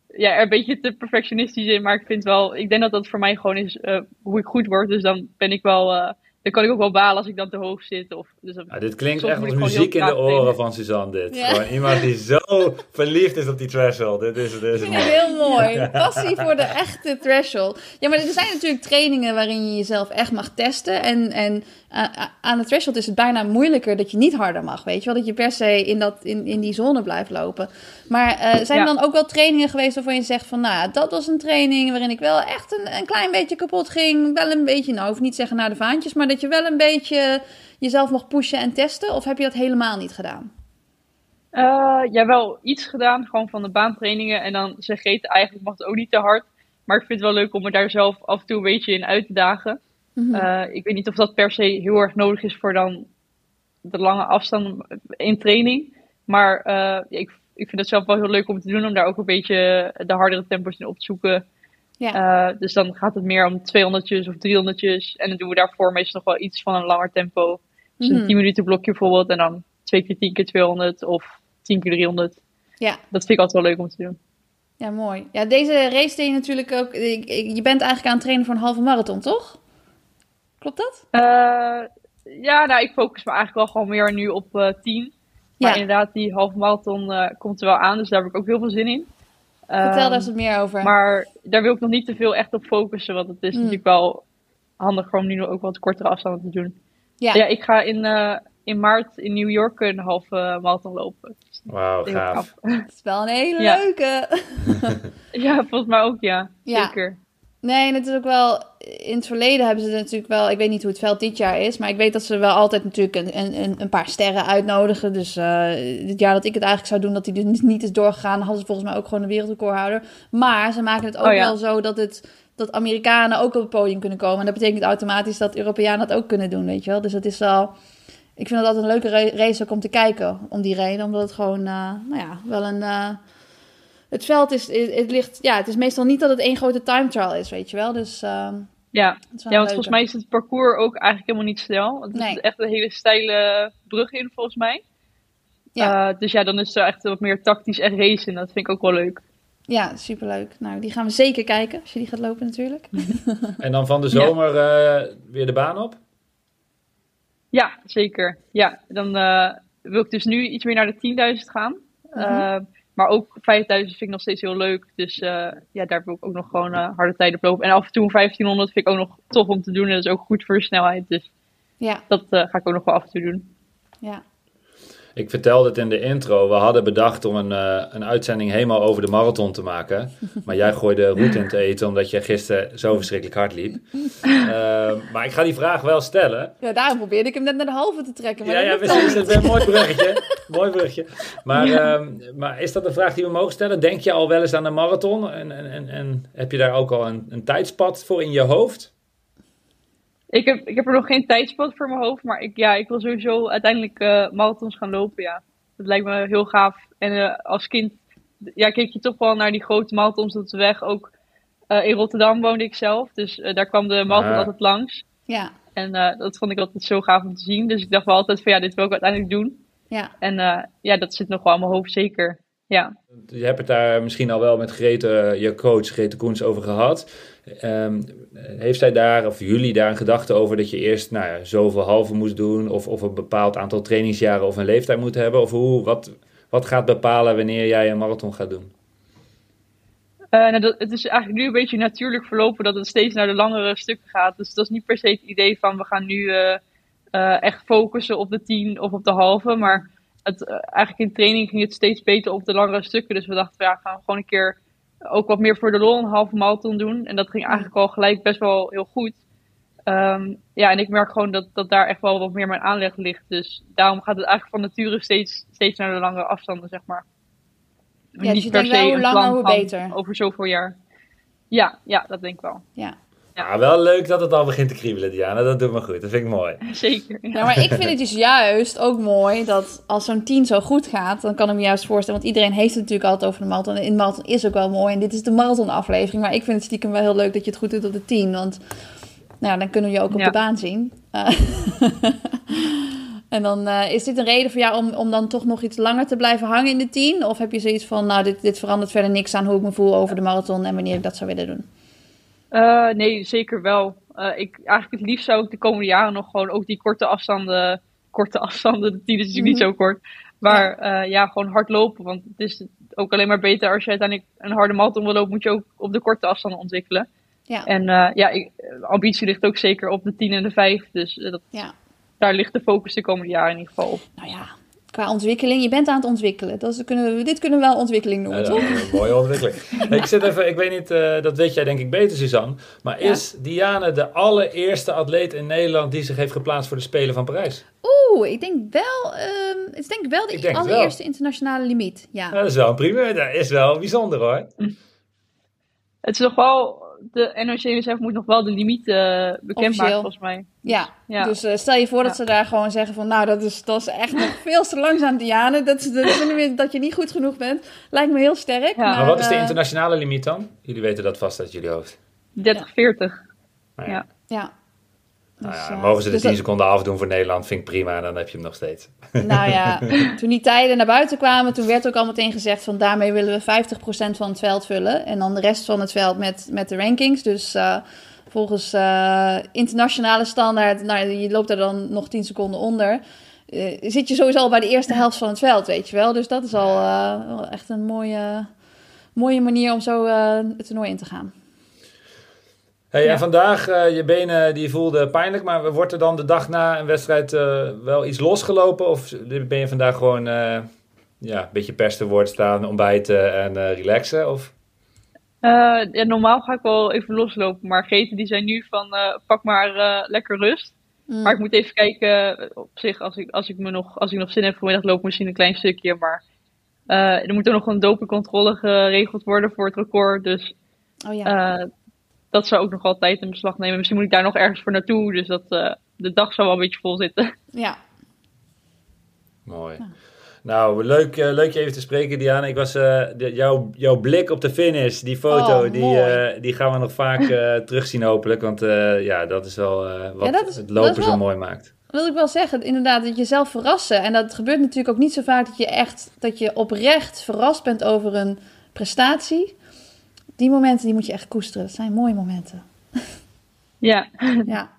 ja, er een beetje te perfectionistisch in, maar ik vind wel, ik denk dat dat voor mij gewoon is uh, hoe ik goed word. Dus dan ben ik wel, dan kan ik ook wel balen als ik dan te hoog zit. Of, dus dan, Ja, dit klinkt echt als muziek in de oren van Suzanne dit. Ja. Gewoon iemand die zo [LAUGHS] verliefd is op die threshold. Dit is, dit is Ik vind het heel mooi. Passie voor de echte threshold. Ja, maar er zijn natuurlijk trainingen waarin je jezelf echt mag testen. En, en aan de threshold is het bijna moeilijker dat je niet harder mag. Weet je wel, dat je per se in, dat, in, in die zone blijft lopen. Maar eh, zijn er Ja. dan ook wel trainingen geweest waarvan je zegt van... Nou, dat was een training waarin ik wel echt een, een klein beetje kapot ging. Wel een beetje, nou, hoef niet zeggen naar de vaantjes. Maar dat je wel een beetje jezelf mocht pushen en testen. Of heb je dat helemaal niet gedaan? Uh, ja, wel iets gedaan, gewoon van de baantrainingen. En dan zeg je eigenlijk mag het ook niet te hard. Maar ik vind het wel leuk om me daar zelf af en toe een beetje in uit te dagen. Mhm. Uh, ik weet niet of dat per se heel erg nodig is voor dan de lange afstand in training. Maar uh, ik, ik vind het zelf wel heel leuk om te doen, om daar ook een beetje de hardere tempos in op te zoeken. Ja. Uh, dus dan gaat het meer om 200'tjes of 300'tjes. En dan doen we daarvoor meestal nog wel iets van een langer tempo. Dus Mhm. een 10 minuten blokje bijvoorbeeld. En dan 2 keer 10 keer 200 of 10 keer 300. Ja. Dat vind ik altijd wel leuk om te doen. Ja, mooi. Ja, deze race deed je natuurlijk ook... Je bent eigenlijk aan het trainen voor een halve marathon, toch? Klopt dat? Uh, ja, nou, ik focus me eigenlijk wel gewoon meer nu op uh, 10. Maar Ja. inderdaad, die halve marathon uh, komt er wel aan. Dus daar heb ik ook heel veel zin in. Vertel Um, daar eens wat meer over. Maar daar wil ik nog niet te veel echt op focussen. Want het is Mm. natuurlijk wel handig om nu ook wat kortere afstanden te doen. ja. Ja, ik ga in, uh, in maart in New York een halve marathon lopen. Dus Wauw, gaaf. [LAUGHS] Het is wel een hele Ja. leuke. [LAUGHS] Ja, volgens mij ook, ja. Ja. Zeker. Nee, en het is ook wel. In het verleden hebben ze natuurlijk wel. Ik weet niet hoe het veld dit jaar is. Maar ik weet dat ze wel altijd natuurlijk een, een, een paar sterren uitnodigen. Dus uh, dit jaar dat ik het eigenlijk zou doen, dat hij dus niet is doorgegaan. hadden ze volgens mij ook gewoon een wereldrecordhouder. Maar ze maken het ook oh wel zo dat, het, dat Amerikanen ook op het podium kunnen komen. En dat betekent automatisch dat Europeanen dat ook kunnen doen, weet je wel. Dus het is wel. Ik vind het altijd een leuke race ook om te kijken. Om die reden. Omdat het gewoon, uh, nou ja, wel een. Uh, het veld is, het, ligt, ja, het is meestal niet dat het één grote time trial is, weet je wel. Dus, uh, ja, ja want volgens mij is het parcours ook eigenlijk helemaal niet snel. Het is echt een hele steile brug in, volgens mij. Ja. Uh, dus ja, dan is het echt wat meer tactisch en racen. Dat vind ik ook wel leuk. Ja, superleuk. Nou, die gaan we zeker kijken, als je die gaat lopen natuurlijk. [LAUGHS] en dan van de zomer ja. uh, weer de baan op? Ja, zeker. Ja, dan uh, wil ik dus nu iets meer naar de 10.000 gaan. Mm -hmm. Maar ook 5000 vind ik nog steeds heel leuk. Dus uh, ja, daar wil ik ook nog gewoon uh, harde tijden op lopen. En af en toe 1500 vind ik ook nog tof om te doen. En dat is ook goed voor de snelheid. Dus ja. dat uh, ga ik ook nog wel af en toe doen. Ja. Ik vertelde het in de intro. We hadden bedacht om een, uh, een uitzending helemaal over de marathon te maken. [LAUGHS] Maar jij gooide route in te eten omdat je gisteren zo verschrikkelijk hard liep. Uh, [LAUGHS] maar ik ga die vraag wel stellen. Ja, daarom probeerde ik hem net naar de halve te trekken. Maar ja, ja precies. Dat is een mooi bruggetje. [LAUGHS] mooi bruggetje. Maar, ja. uh, maar is dat een vraag die we mogen stellen? Denk je al wel eens aan de marathon? En, en, en, en heb je daar ook al een, een tijdspad voor in je hoofd? Ik heb, ik heb er nog geen tijdspad voor mijn hoofd, maar ik, ja, ik wil sowieso uiteindelijk uh, marathons gaan lopen, ja. Dat lijkt me heel gaaf. En uh, als kind ja, keek je toch wel naar die grote marathons op de weg. Ook uh, in Rotterdam woonde ik zelf, dus daar kwam de marathon altijd langs. Ja. En dat vond ik altijd zo gaaf om te zien. Dus ik dacht wel altijd van ja, dit wil ik uiteindelijk doen. Ja. En ja, dat zit nog wel in mijn hoofd, zeker. Ja. Je hebt het daar misschien al wel met Grete, je coach Grete Koens, over gehad. Um, heeft zij daar, of jullie daar een gedachte over dat je eerst nou ja, zoveel halve moest doen, of, of een bepaald aantal trainingsjaren of een leeftijd moet hebben? Of hoe, wat, wat gaat bepalen wanneer jij een marathon gaat doen? Uh, nou, dat, het is eigenlijk nu een beetje natuurlijk verlopen dat het steeds naar de langere stukken gaat. Dus dat is niet per se het idee van we gaan nu uh, uh, echt focussen op de tien of op de halve. Maar het, eigenlijk in training ging het steeds beter op de langere stukken. Dus we dachten, ja, gaan gewoon een keer ook wat meer voor de lol een halve marathon doen. En dat ging eigenlijk al gelijk best wel heel goed. Um, ja, en ik merk gewoon dat, dat daar echt wel wat meer mijn aanleg ligt. Dus daarom gaat het eigenlijk van nature steeds, steeds naar de langere afstanden, zeg maar. Ja, dus je denkt wel hoe langer, hoe beter. Over zoveel jaar. Ja, ja, dat denk ik wel. Ja. Ja, wel leuk dat het al begint te kriebelen, Diana. Dat doet me goed. Dat vind ik mooi. [LAUGHS] Zeker. Ja. maar ik vind het dus juist ook mooi dat als zo'n tien zo goed gaat, dan kan ik me juist voorstellen. Want iedereen heeft het natuurlijk altijd over de marathon. En in de marathon is ook wel mooi. En dit is de marathon-aflevering. Maar ik vind het stiekem wel heel leuk dat je het goed doet op de tien. Want nou, dan kunnen we je ook op de baan zien. Uh, [LAUGHS] en dan uh, is dit een reden voor jou om, om dan toch nog iets langer te blijven hangen in de tien? Of heb je zoiets van, nou, dit, dit verandert verder niks aan hoe ik me voel over de marathon en wanneer ik dat zou willen doen? Uh, nee, zeker wel. Uh, ik, eigenlijk het liefst zou ik de komende jaren nog gewoon ook die korte afstanden, [LAUGHS] korte afstanden, de tien is natuurlijk niet zo kort, maar ja. Uh, ja, gewoon hard lopen. Want het is ook alleen maar beter als je uiteindelijk een harde marathon wil lopen, moet je ook op de korte afstanden ontwikkelen. Ja. En ja, ik, ambitie ligt ook zeker op de 10 en de 5. Dus dat, ja. daar ligt de focus de komende jaren in ieder geval op. Nou ja, qua ontwikkeling. Je bent aan het ontwikkelen. Dat is, kunnen we, dit kunnen we wel ontwikkeling noemen, ja, toch? Een mooie ontwikkeling. [LAUGHS] ik zit even, ik weet niet, uh, dat weet jij denk ik beter, Suzanne. Maar ja. is Diane de allereerste atleet in Nederland die zich heeft geplaatst voor de Spelen van Parijs? Oeh, ik denk wel, um, het is denk ik wel de ik allereerste wel. internationale limiet. Ja. Dat is wel een primeur. Dat is wel bijzonder hoor. [LAUGHS] Het is nog wel de NOC-NSF moet nog wel de limiet uh, bekendmaken, volgens mij. Ja, ja. dus uh, stel je voor dat ja. ze daar gewoon zeggen van... nou, dat is, dat is echt nog [LAUGHS] veel te langzaam, Diane. Dat, dat, dat je niet goed genoeg bent. Lijkt me heel sterk. Ja. Maar, maar, wat is de internationale limiet dan? Jullie weten dat vast uit jullie hoofd. 30, 40. Nou ja. Nou ja, dus, mogen ze de dus 10 seconden afdoen voor Nederland, vind ik prima. En dan heb je hem nog steeds. Nou ja, [LAUGHS] toen die tijden naar buiten kwamen, toen werd ook al meteen gezegd van daarmee willen we 50% van het veld vullen. En dan de rest van het veld met, met de rankings. Dus uh, volgens uh, internationale standaard, nou, je loopt er dan nog 10 seconden onder. Uh, zit je sowieso al bij de eerste helft van het veld, weet je wel. Dus dat is al echt een mooie, mooie manier om zo het toernooi in te gaan. Hey, ja. En vandaag, uh, je benen die voelden pijnlijk, maar wordt er dan de dag na een wedstrijd uh, wel iets losgelopen? Of ben je vandaag gewoon uh, ja, een beetje pers te woord staan, ontbijten en relaxen? Of? Uh, ja, normaal ga ik wel even loslopen, maar Geten die zijn nu van uh, pak maar uh, lekker rust. Mm. Maar ik moet even kijken op zich, als ik, als ik, me nog, als ik nog zin heb vanmiddag, loop ik misschien een klein stukje. Maar er moet er nog een dopingcontrole geregeld worden voor het record. Dus oh, ja. Dat zou ook nog wel tijd in beslag nemen. Misschien moet ik daar nog ergens voor naartoe. Dus dat, de dag zou wel een beetje vol zitten. Ja. Mooi. Nou, leuk, uh, leuk je even te spreken, Diana. Ik was, uh, de, jouw, jouw blik op de finish, die foto, oh, die, uh, die gaan we nog vaak [LAUGHS] terugzien hopelijk. Want ja, dat is wel wat ja, is, het lopen zo mooi maakt. Wil ik wel zeggen, inderdaad, dat jezelf verrassen. En dat gebeurt natuurlijk ook niet zo vaak dat je echt, dat je oprecht verrast bent over een prestatie. Die momenten, die moet je echt koesteren. Dat zijn mooie momenten. Ja. [LAUGHS] ja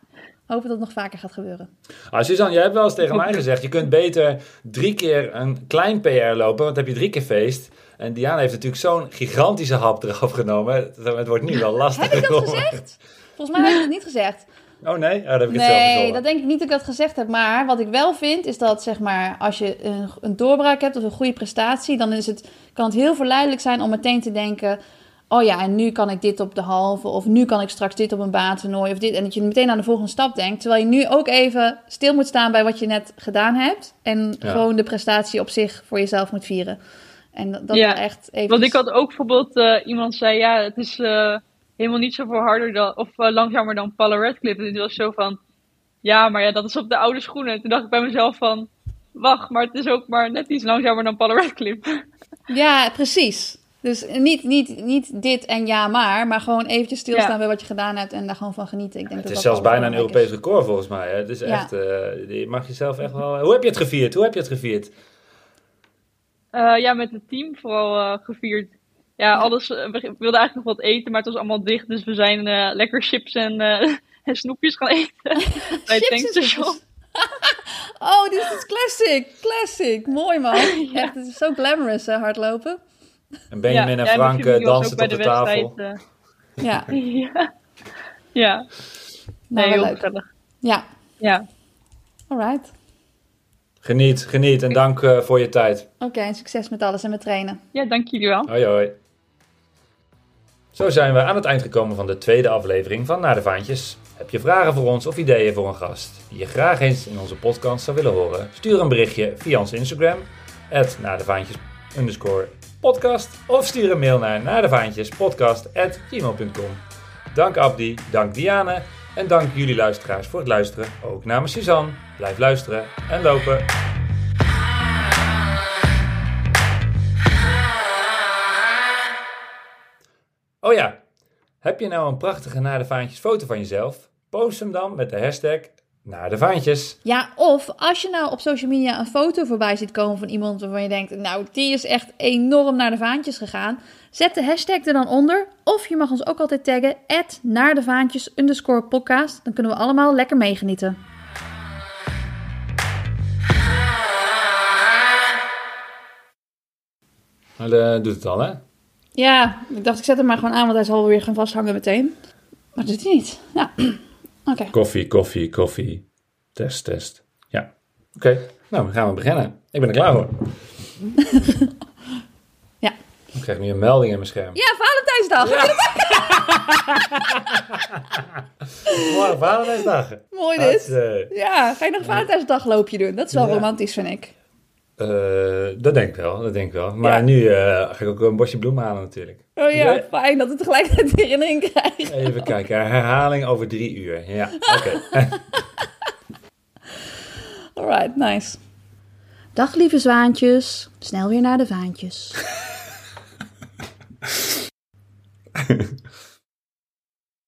hopen dat het nog vaker gaat gebeuren. Ah, Suzanne, jij hebt wel eens tegen mij gezegd... je kunt beter drie keer een klein PR lopen... want dan heb je drie keer feest. En Diana heeft natuurlijk zo'n gigantische hap eraf genomen. Het wordt nu wel lastig. heb je dat gezegd? Volgens mij heb je het niet gezegd. Oh nee? Oh, dat heb ik het nee, zelf dat denk ik niet dat ik dat gezegd heb. Maar wat ik wel vind, is dat zeg maar, als je een, een doorbraak hebt of een goede prestatie, dan is het, kan het heel verleidelijk zijn om meteen te denken: oh ja, en nu kan ik dit op de halve, of nu kan ik straks dit op een baantoernooi, of dit. En dat je meteen aan de volgende stap denkt. Terwijl je nu ook even stil moet staan bij wat je net gedaan hebt. En gewoon de prestatie op zich voor jezelf moet vieren. En dat, dat ja, echt even. Want ik had ook bijvoorbeeld uh, iemand zei, ja, het is uh, helemaal niet zoveel harder dan, of uh, langzamer dan Paula Radcliffe. En het was zo van, ja, maar ja, dat is op de oude schoenen. Toen dacht ik bij mezelf van, wacht, maar het is ook maar net iets langzamer dan Paula Radcliffe. Ja, precies. Dus niet, niet, niet dit en ja maar, maar gewoon eventjes stilstaan bij wat je gedaan hebt en daar gewoon van genieten. Ik denk het dat is zelfs bijna een Europees record volgens mij. Hè? Het is echt, uh, je mag jezelf echt wel... Hoe heb je het gevierd? Hoe heb je het gevierd? Uh, ja, met het team vooral uh, gevierd. Ja, alles, we wilden eigenlijk nog wat eten, maar het was allemaal dicht. Dus we zijn lekker chips en, [LAUGHS] en snoepjes gaan eten [LAUGHS] bij het tankstation. [LAUGHS] oh, dit is classic. Classic. Mooi man. Echt, het is zo glamorous hè, hardlopen. En Benjamin ja, en Frank ja, dansen op de, de tafel. Uh... Ja. [LAUGHS] ja. Ja. Nou, nee, heel gezellig. Ja. Ja. Alright. Geniet, geniet en dank uh, voor je tijd. Oké, en succes met alles en met trainen. Ja, dank jullie wel. Hoi hoi. Zo zijn we aan het eind gekomen van de tweede aflevering van Naar de Vaantjes. Heb je vragen voor ons of ideeën voor een gast die je graag eens in onze podcast zou willen horen? Stuur een berichtje via ons Instagram, naar de vaantjes podcast of stuur een mail naar naardevaantjespodcast.gmail.com. Dank Abdi, dank Diane en dank jullie luisteraars voor het luisteren. Ook namens Suzanne. Blijf luisteren en lopen. Oh ja, heb je nou een prachtige Naar de Vaantjes foto van jezelf? Post hem dan met de hashtag naar de vaantjes. Ja, of als je nou op social media een foto voorbij ziet komen van iemand waarvan je denkt, nou, die is echt enorm naar de vaantjes gegaan. Zet de hashtag er dan onder. Of je mag ons ook altijd taggen, naar de vaantjes underscore podcast. Dan kunnen we allemaal lekker meegenieten. Nou, dat doet het al, hè? Ja, ik dacht ik zet hem maar gewoon aan, want hij zal weer gaan vasthangen meteen. Maar dat doet hij niet. Ja. Koffie, koffie, koffie. Test, test. Ja. Oké, nou, dan gaan we beginnen. Ik ben er klaar voor. [LAUGHS] ja. Ik krijg nu een melding in mijn scherm. Ja, Valentijnsdag. Ja. [LAUGHS] Mooi, Valentijnsdag. Mooi dit. Uh, ja, ga je nog een Valentijnsdagloopje doen? Dat is wel romantisch, vind ik. Uh, dat denk ik wel, dat denk ik wel. Maar nu uh, ga ik ook een bosje bloemen halen natuurlijk. Oh ja, fijn dat we tegelijkertijd herinnering krijgen. Even kijken, herhaling over drie uur. Ja, oké. [LAUGHS] Okay. Alright, nice. Dag lieve zwaantjes, snel weer naar de vaantjes. [LAUGHS]